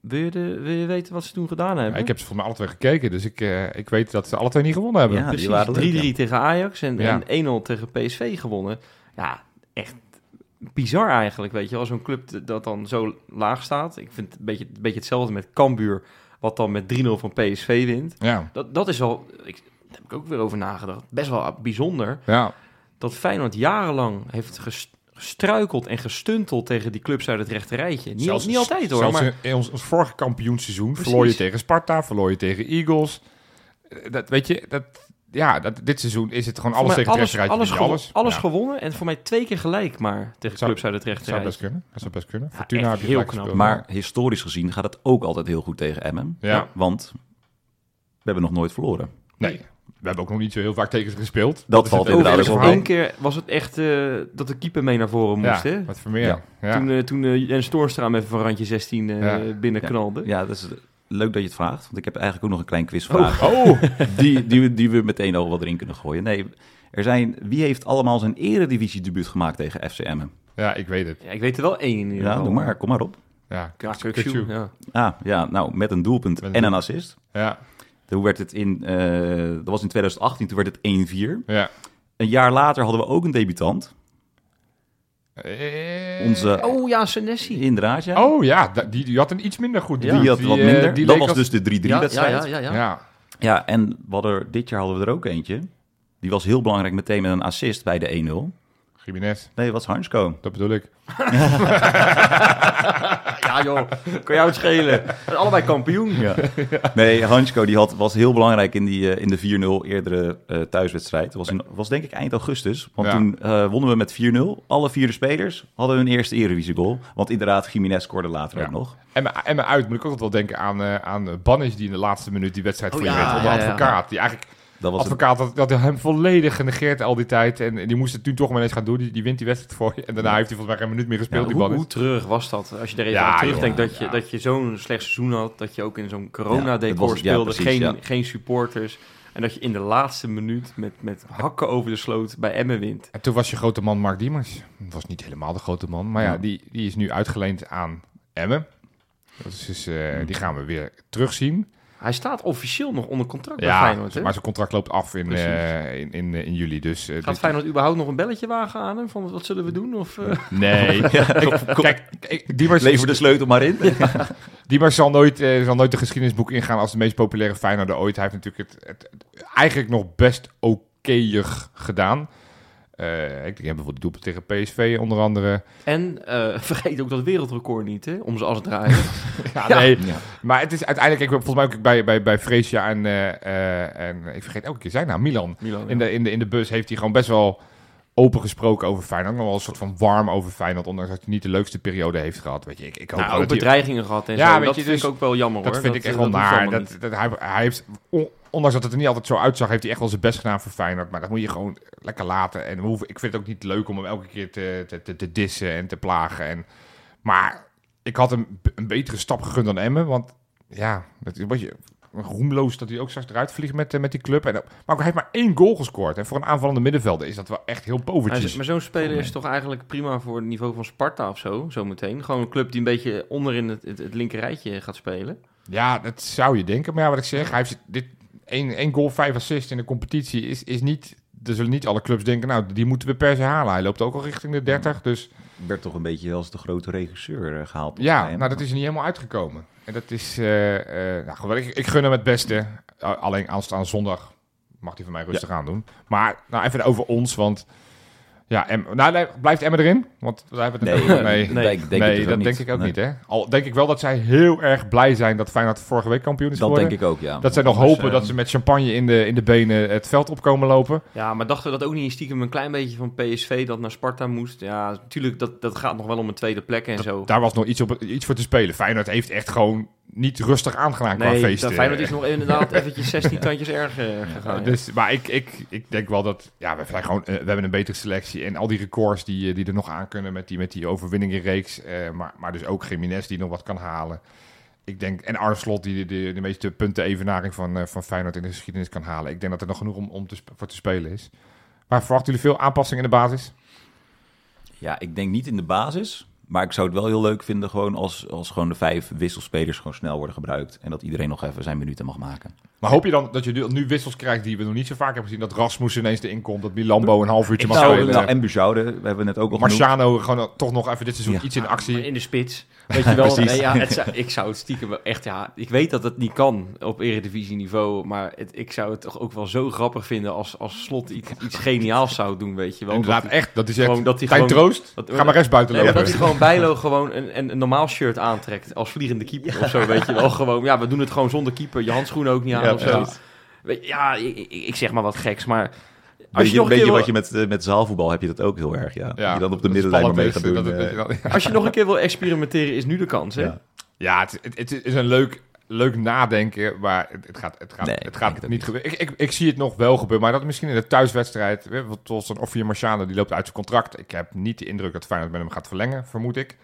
Wil je, de, wil je weten wat ze toen gedaan hebben? Ja, ik heb ze volgens mij alle twee gekeken. Dus ik, eh, ik weet dat ze alle twee niet gewonnen hebben. Ja, Precies, 3-3 waren leuk, ja. tegen Ajax en, Ja. en 1-0 tegen PSV gewonnen. Ja, echt bizar eigenlijk, weet je. Als zo'n club dat dan zo laag staat. Ik vind het een beetje, een beetje hetzelfde met Cambuur, wat dan met 3-0 van PSV wint. Ja, Dat, dat is wel, ik, daar heb ik ook weer over nagedacht, best wel bijzonder. ja. Dat Feyenoord jarenlang heeft ges- gestruikeld en gestunteld tegen die clubs uit het rechte rijtje. Niet, Zelfs- niet altijd hoor, Zelfs maar in ons, ons vorige kampioenseizoen Precies. verloor je tegen Sparta, verloor je tegen Eagles. Eh, Dat weet je, dat, ja, dat, dit seizoen is het gewoon voor alles tegen het alles, alles, gewo- alles. alles Ja, gewonnen en voor mij twee keer gelijk maar tegen Zou- clubs uit het dat zou best kunnen. Dat zou best kunnen. Ja, Fortuna heb je heel gelijk knap. gespeeld. Maar historisch gezien gaat het ook altijd heel goed tegen Emmen. Ja. Want we hebben nog nooit verloren. Nee, we hebben ook nog niet zo heel vaak tegen ze gespeeld. Dat is valt inderdaad ook. Eén keer was het echt eh, dat de keeper mee naar voren moest, Ja, hè? wat voor meer. Ja. Ja. Toen, eh toen eh, Jens Toornstra hem even van randje 16 eh Ja. binnenknalde. Ja, dat is leuk dat je het vraagt. Want ik heb eigenlijk ook nog een klein quizvraag. Oh, (laughs) Die, die, we- die we meteen al wat erin kunnen gooien. Nee, er zijn, wie heeft allemaal zijn eredivisie-debuut gemaakt tegen FC Emmen? ja, ik weet het. Ja, ik weet er wel één in ieder Ja, geval. doe maar, kom maar op. Ja. Kukçu, ja. Ah, ja, nou, met een doelpunt Met een en een assist. Ja, Hoe werd het in, eh, dat was in 2018, toen werd het 1-4. ja. Een jaar later hadden we ook een debutant. Eh, Onze, Oh ja, Senesi. inderdaad, ja. Oh ja, die, die had een iets minder goed. Ja. die had wat eh, minder. die dat was als- dus de 3-3-wedstrijd. ja, ja, ja, Ja, ja. Ja, en we hadden, dit jaar hadden we er ook eentje. Die was heel belangrijk meteen met een assist bij de 1-0. Jiménez, Nee, wat was Hansko. dat bedoel ik. (laughs) Ja joh, kan jou het schelen. We zijn Allebei kampioen. (laughs) Nee, Hansko die had, was heel belangrijk in, die, eh, in de 4-0 eerdere eh, thuiswedstrijd. Dat was, in, was denk ik eind augustus. Want Ja. toen eh, wonnen we met 4-0. Alle vier de spelers hadden hun eerste Eredivisie goal. Want inderdaad, Jiménez scoorde later Ja. ook nog. En me uit moet ik ook altijd wel denken aan, eh aan Bannis die in de laatste minuut die wedstrijd Oh voor je ja. Onder ja, ja. advocaat. Die eigenlijk, Dat was het. advocaat had, dat hem volledig genegeerd al die tijd. En, en die moest het toen toch maar eens gaan doen. Die, die wint die wedstrijd voor je. En daarna heeft hij volgens mij geen minuut meer gespeeld, Ja, die hoe, Bannis. hoe treurig was dat? Als je er even Ja, aan terugdenkt dat je, ja. dat je zo'n slecht seizoen had. Dat je ook in zo'n Ja, corona-decor speelde. precies, geen, ja. geen supporters. En dat je in de laatste minuut met, met hakken over de sloot bij Emmen wint. En toen was je grote man Mark Diemers. Dat was niet helemaal de grote man. Maar ja, Ja. die, die is nu uitgeleend aan Emmen. Dat is dus, eh, Hmm. Die gaan we weer terugzien. Hij staat officieel nog onder contract bij Feyenoord. Hè? maar zijn contract loopt af in, eh, in, in, in juli. Dus, eh, Gaat dit- Feyenoord überhaupt nog een belletje wagen aan hem? Van wat zullen we doen? Of, eh? (laughs) Nee. (laughs) Kijk, Diemers, Lever de sleutel maar in. (laughs) Diemers zal nooit, eh, zal nooit de geschiedenisboek ingaan als de meest populaire Feyenoorder ooit. Hij heeft natuurlijk het, het, het eigenlijk nog best okéig gedaan. Eh, ik denk bijvoorbeeld de doelpunt tegen PSV onder andere. En eh, (laughs) vergeet ook dat wereldrecord niet, hè? Om ze als het draaien. (laughs) Ja, Ja. nee. Ja. Maar het is uiteindelijk, ik, volgens mij ook bij, bij, bij Freesia en, eh, eh, en ik vergeet elke keer zijn naam, Milan. Milan, In de, in, de, in de bus heeft hij gewoon best wel open gesproken over Feyenoord. Nog wel een soort van warm over Feyenoord, ondanks dat hij niet de leukste periode heeft gehad. Weet je, ik, ik hoop nou, ook dat bedreigingen gehad en Ja, zo. weet Dat je, vind dus ik ook wel jammer, Dat hoor. vind ik echt wel dat naar. Dat, dat, hij, hij heeft, on- ondanks dat het er niet altijd zo uitzag, heeft hij echt wel zijn best gedaan voor Feyenoord. Maar dat moet je gewoon lekker laten. En hoeven, ik vind het ook niet leuk om hem elke keer te, te, te, te dissen en te plagen. En, maar ik had hem een betere stap gegund dan Emmen. Want ja, dat is een beetje roemloos dat hij ook straks eruit vliegt met, eh, met die club. En, maar hij heeft maar één goal gescoord. En voor een aanvallende middenvelder is dat wel echt heel povertjes. maar zo'n speler is toch eigenlijk prima voor het niveau van Sparta of zo, zometeen. Gewoon een club die een beetje onder in het, het, het linker rijtje gaat spelen. Ja, dat zou je denken. Maar ja, wat ik zeg, hij heeft dit één, één goal, vijf assists in de competitie is, is niet... Er zullen niet alle clubs denken, nou, die moeten we per se halen. Hij loopt ook al richting de 30, dus Werd toch een beetje als de grote regisseur eh, gehaald. ja, nou, dat is er niet helemaal uitgekomen. En dat is, eh, eh, nou, ik, ik gun hem het beste. Uh, alleen aanstaande zondag mag hij van mij rustig aan doen. Maar nou, even over ons, want ja, em, nou, nee, blijft Emma erin? Want wij hebben het Nee, nee, nee, ik denk nee, het ook dat niet. denk ik ook Nee. niet. Hè? Al denk ik wel dat zij heel erg blij zijn dat Feyenoord vorige week kampioen is Dat geworden. denk ik ook, ja. Dat zij nog Anders, hopen eh, dat ze met champagne in de, in de benen het veld opkomen lopen. Ja, maar dachten we dat ook niet stiekem een klein beetje van PSV dat naar Sparta moest? Ja, natuurlijk, dat, dat gaat nog wel om een tweede plek en zo. Daar was nog iets, op, iets voor te spelen. Feyenoord heeft echt gewoon niet rustig aangedaan qua nee, feesten. dat Feyenoord is nog inderdaad eventjes 16 tandjes (laughs) erger gegaan. ja. Dus, maar ik, ik, ik denk wel dat ja, we, zijn gewoon, eh, we hebben een betere selectie. En al die records die, eh, die er nog aan kunnen met die, met die overwinningenreeks. eh maar, maar dus ook Jiménez die nog wat kan halen. Ik denk, en Arne Slot die de, de, de meeste punten evenaring van, eh, van Feyenoord in de geschiedenis kan halen. Ik denk dat er nog genoeg om, om te, voor te spelen is. Maar verwachten jullie veel aanpassingen in de basis? Ja, ik denk niet in de basis. Maar ik zou het wel heel leuk vinden gewoon als, als gewoon de vijf wisselspelers gewoon snel worden gebruikt. En dat iedereen nog even zijn minuten mag maken. Maar hoop je dan dat je nu, nu wissels krijgt die we nog niet zo vaak hebben gezien? Dat Rasmus ineens erin komt, dat Milambo een half uurtje mag Nou, spelen. nou, en Bujoude, we hebben het ook al genoemd. Marciano gewoon toch nog even dit seizoen Ja. iets in actie. In de spits. Weet je wel, (laughs) nee, ja, het zou- ik zou het stiekem wel echt, ja, ik weet dat het niet kan op eredivisieniveau, maar het, ik zou het toch ook wel zo grappig vinden als, als Slot iets, iets geniaals zou doen, weet je wel. Inderdaad, Dat hij- echt. Dat is echt. gewoon dat hij gewoon- Troost, dat- ga maar rest buiten Nee, maar lopen. dat hij gewoon Bijlo gewoon een, een, een normaal shirt aantrekt als vliegende keeper of zo, weet je wel. Gewoon, ja, we doen het gewoon zonder keeper, je handschoenen ook niet aan Ja, of zo. ik, zeg maar wat geks, maar... Als je, je, nog een weet je keer wat je met, eh, met zaalvoetbal heb je dat ook heel erg, ja. Ja, je dan op de middenlijn maar mee gaat doen. dat het- eh, als je nog een keer wil experimenteren, is nu de kans, hè? ja. Ja, het, het, het is een leuk, leuk nadenken, maar het, het gaat, het gaat, Nee, het gaat niet gebeuren. Ik, ik, ik zie het nog wel gebeuren, maar dat misschien in de thuiswedstrijd. Zoals een Offier Marciano, die loopt uit zijn contract. Ik heb niet de indruk dat Feyenoord met hem gaat verlengen, vermoed ik.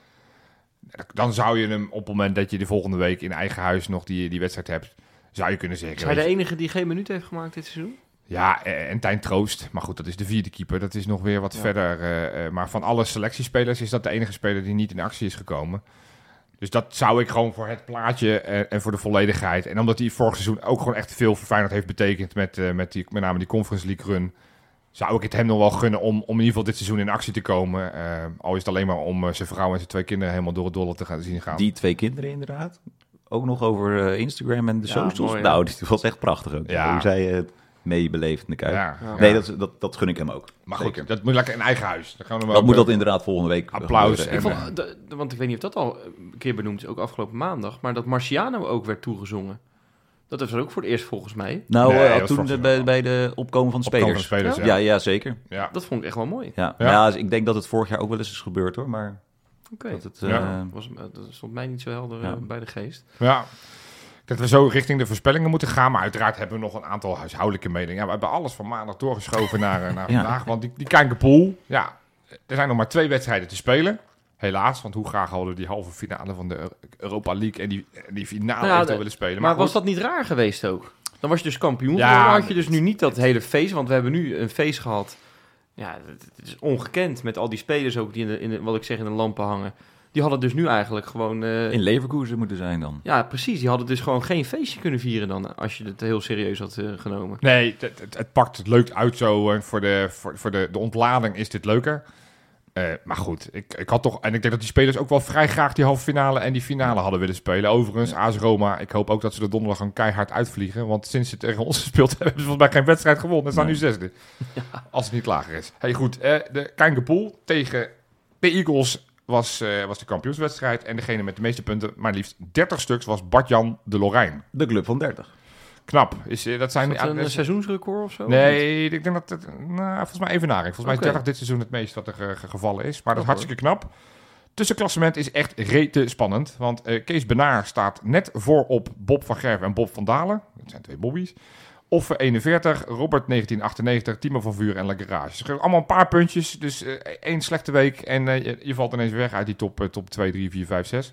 Dan zou je hem op het moment dat je de volgende week in eigen huis nog die, die wedstrijd hebt, zou je kunnen zeggen. Is hij de enige die geen minuut heeft gemaakt dit seizoen? Ja, eh, en Tijn Troost. Maar goed, dat is de vierde keeper. Dat is nog weer wat Ja. verder. eh, eh, maar van alle selectiespelers is dat de enige speler die niet in actie is gekomen. Dus dat zou ik gewoon voor het plaatje en, en voor de volledigheid. En omdat hij vorig seizoen ook gewoon echt veel voor Feyenoord heeft betekend met, eh, met, die, met name die Conference League run. Zou ik het hem nog wel gunnen om, om in ieder geval dit seizoen in actie te komen. Eh, al is het alleen maar om zijn vrouw en zijn twee kinderen helemaal door het dolle te gaan zien gaan. Die twee kinderen inderdaad. Ook nog over eh, Instagram en de Ja, socials. mooi, nou, die was echt prachtig ook. Ja. Hoe zij het meebeleefd in de kuip. ja, Ja. Nee, dat, is- dat, dat gun ik hem ook. maar goed, Zeker. dat moet lekker in eigen huis. Dan gaan we hem Dat ook, moet eh, dat inderdaad volgende week Applaus gebeuren. Ik En, vond, de- de- want ik weet niet of dat al een keer benoemd is, ook afgelopen maandag, maar dat Marciano ook werd toegezongen. Dat was ook voor het eerst volgens mij. Nou, Nee, eh, toen de- bij, bij de opkomen van de opkomen spelers. van spelers, Ja, ja. ja, zeker. Ja. Dat vond ik echt wel mooi. Ja. Ja. Ja. dus ik denk dat het vorig jaar ook wel eens is gebeurd hoor. Maar Oké. dat het, Ja. eh, Was, eh, dat stond mij niet zo helder eh, Ja. bij de geest. Ja. Dat we zo richting de voorspellingen moeten gaan. Maar uiteraard hebben we nog een aantal huishoudelijke meningen. Ja, we hebben alles van maandag doorgeschoven naar, eh, naar (laughs) Ja. vandaag. Want die, die Kijkerpool, ja, er zijn nog maar twee wedstrijden te spelen. Helaas, want hoe graag hadden we die halve finale van de Eu- Europa League en die, die finale Nou de- willen spelen. Maar, was goed, dat niet raar geweest ook? Dan was je dus kampioen. Ja. Dan had je dus nu niet dat hele feest, want we hebben nu een feest gehad. Ja, het is ongekend met al die spelers ook die in de, in de wat ik zeg, in de lampen hangen. Die hadden dus nu eigenlijk gewoon... eh, in Leverkusen moeten zijn dan. ja, precies. Die hadden dus gewoon geen feestje kunnen vieren dan, als je het heel serieus had eh, genomen. Nee, het, het, het pakt het leuk uit zo. En voor, de, voor, voor de, de ontlading is dit leuker. Eh, maar goed, ik, ik had toch... En ik denk dat die spelers ook wel vrij graag die halve finale en die finale hadden willen spelen. Overigens, AS Roma, ik hoop ook dat ze de donderdag gewoon keihard uitvliegen. Want sinds ze tegen ons (laughs) gespeeld hebben, hebben ze volgens mij geen wedstrijd gewonnen. Ze staan nu zesde. (laughs) Als het niet lager is. Hey, goed, eh, de Kankerpool tegen de Eagles was, eh, was de kampioenswedstrijd. En degene met de meeste punten, maar liefst 30 stuks, was Bart-Jan de Lorijn. De club van 30. Knap. Is, eh, dat zijn Is dat een seizoensrecord of zo? Nee, ik denk dat het, nou, volgens mij evenaring. Volgens mij is Oké. 30 dit seizoen het meest wat er eh, ge- gevallen is. Maar dat is Knap, hartstikke knap. Tussenklassement is echt rete spannend. Want eh, Kees Benaar staat net voor op Bob van Gerven en Bob van Dalen. Dat zijn twee Bobby's. Offer 41, Robert 1998, Timo van Vuur en La Garage. Ze geven allemaal een paar puntjes. Dus eh, één slechte week en je, je valt ineens weg uit die top, top 2, 3, 4, 5, 6.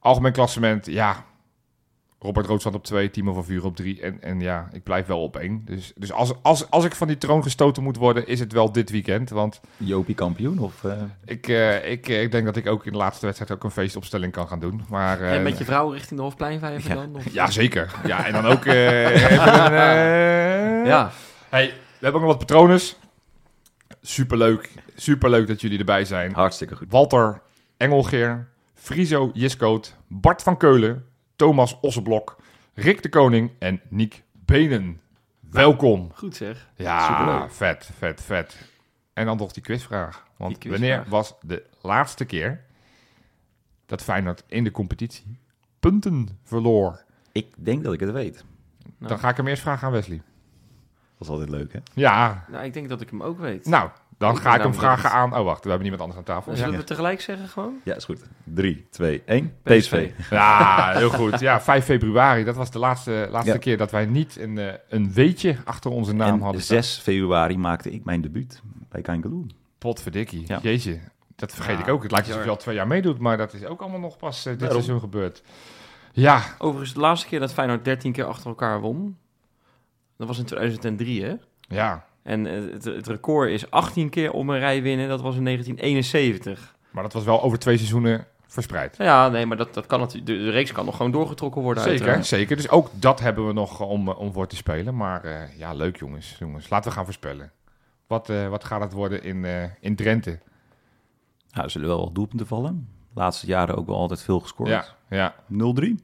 Algemeen klassement, ja. Robert Rood staat op 2, Timo van Vuur op 3. En, en ja, ik blijf wel op 1. Dus, dus als, als, als ik van die troon gestoten moet worden, is het wel dit weekend. Want Jopie kampioen of... eh, ik, eh, ik, eh, ik denk dat ik ook in de laatste wedstrijd ook een feestopstelling kan gaan doen. Maar, eh, En met je vrouw richting de Hofpleinvijver Ja. dan? Of? Ja, zeker. Ja, en dan ook (laughs) even een... Ja. Hey, we hebben ook nog wat patronen. Superleuk. Superleuk dat jullie erbij zijn. hartstikke goed. Walter Engelgeer, Friso Jiskoot, Bart van Keulen, Thomas Osseblok, Rick de Koning en Niek Benen. Welkom. Goed zeg. Ja, Superleuk. vet, vet, vet. En dan nog die quizvraag. Want Die quizvraag. wanneer was de laatste keer dat Feyenoord in de competitie punten verloor? Ik denk dat ik het weet. Nou. Dan ga ik hem eerst vragen aan Wesley. Dat is altijd leuk, hè? Ja, Nou, ik denk dat ik hem ook weet. nou, dan ga ik hem vragen aan... Oh, wacht, we hebben niemand anders aan tafel. Zullen Ja, we tegelijk zeggen gewoon? Ja, is goed. 3, 2, 1. PSV. Ja heel goed. Ja, 5 februari, dat was de laatste, laatste Ja. keer dat wij niet een, eh, een weetje achter onze naam En hadden. staan. 6 februari maakte ik mijn debuut bij Kangaloo. Potverdikkie. Ja. Jeetje, dat vergeet Ja, ik ook. Het lijkt alsof je al twee jaar meedoet, maar dat is ook allemaal nog pas eh, dit Daarom. seizoen gebeurd. Ja, Overigens, de laatste keer dat Feyenoord 13 keer achter elkaar won, dat was in 2003, hè? ja. En eh, het, het record is 18 keer om een rij winnen, dat was in 1971. Maar dat was wel over twee seizoenen verspreid. Ja, nee, maar dat, dat kan natuurlijk, de, de reeks kan nog gewoon doorgetrokken worden. Zeker, uiteraard. zeker. Dus ook dat hebben we nog eh, om, eh, om voor te spelen. Maar eh, ja, leuk jongens. jongens. Laten we gaan voorspellen. Wat, eh, wat gaat het worden in, eh, in Drenthe? Nou, er zullen wel wat doelpunten vallen. De laatste jaren ook wel altijd veel gescoord. Ja, ja, 0-3.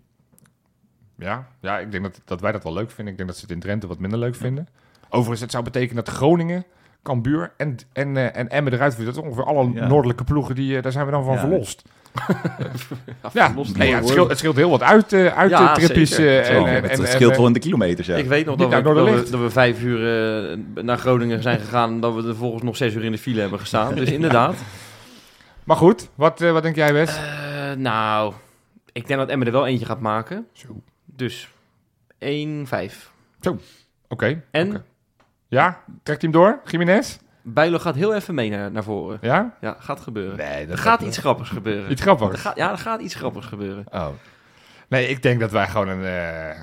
ja, ja. Ik denk dat, dat wij dat wel leuk vinden. Ik denk dat ze het in Drenthe wat minder leuk vinden. Overigens, het zou betekenen dat Groningen, Cambuur en, en, eh, en Emmen eruit vliegen. Dat is ongeveer alle Ja. noordelijke ploegen, die, eh, daar zijn we dan van Ja. verlost. (laughs) Ja, nee, het, scheelt, het scheelt heel wat uit, eh uit Ja, de tripjes. eh, Zo, en, en- en, het scheelt wel in de kilometers, ja. Ik weet nog dat we, dat, we, Noorderlicht. dat we vijf uur naar Groningen zijn gegaan en dat we er volgens nog zes uur in de file hebben gestaan. Dus (laughs) inderdaad. Maar goed, wat, wat denk jij, Wes? Eh, nou, ik denk dat Emmen er wel eentje gaat maken. Zo. Dus 1-5. Oké. En oké. Ja, trekt hij hem door, Jiménez? Bijlo gaat heel even mee naar, naar voren. Ja? Ja, gaat gebeuren. Nee, er gaat iets grappigs gebeuren. Iets Er grappigs. gaat, ja, er gaat iets grappigs gebeuren. Oh. Nee, ik denk dat wij gewoon een... eh,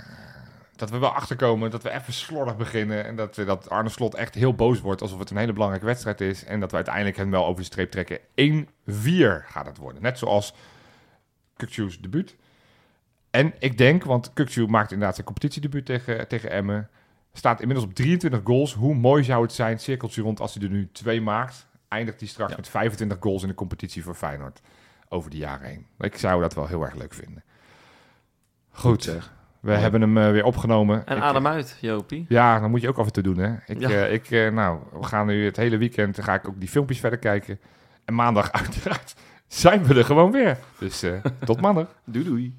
dat we wel achterkomen, dat we even slordig beginnen. En dat, dat Arne Slot echt heel boos wordt, alsof het een hele belangrijke wedstrijd is. En dat we uiteindelijk hem wel over de streep trekken. 1-4 gaat het worden. Net zoals Kukçu's debuut. En ik denk, want Kukçu maakt inderdaad zijn competitiedebuut tegen, tegen Emmen. Staat inmiddels op 23 goals. Hoe mooi zou het zijn, cirkeltje rond, als hij er nu twee maakt. Eindigt hij straks Ja. met 25 goals in de competitie voor Feyenoord. Over de jaren heen. Ik zou dat wel heel erg leuk vinden. Goed, zeg. we hebben hem eh, weer opgenomen. En Ik- adem uit, Jopie. Ja, dat moet je ook af en toe doen, hè. Ik, Ja. eh, ik, eh, nou, we gaan nu het hele weekend, ga ik ook die filmpjes verder kijken. En maandag (laughs) uiteraard zijn we er gewoon weer. Dus eh, tot maandag. Doei doei.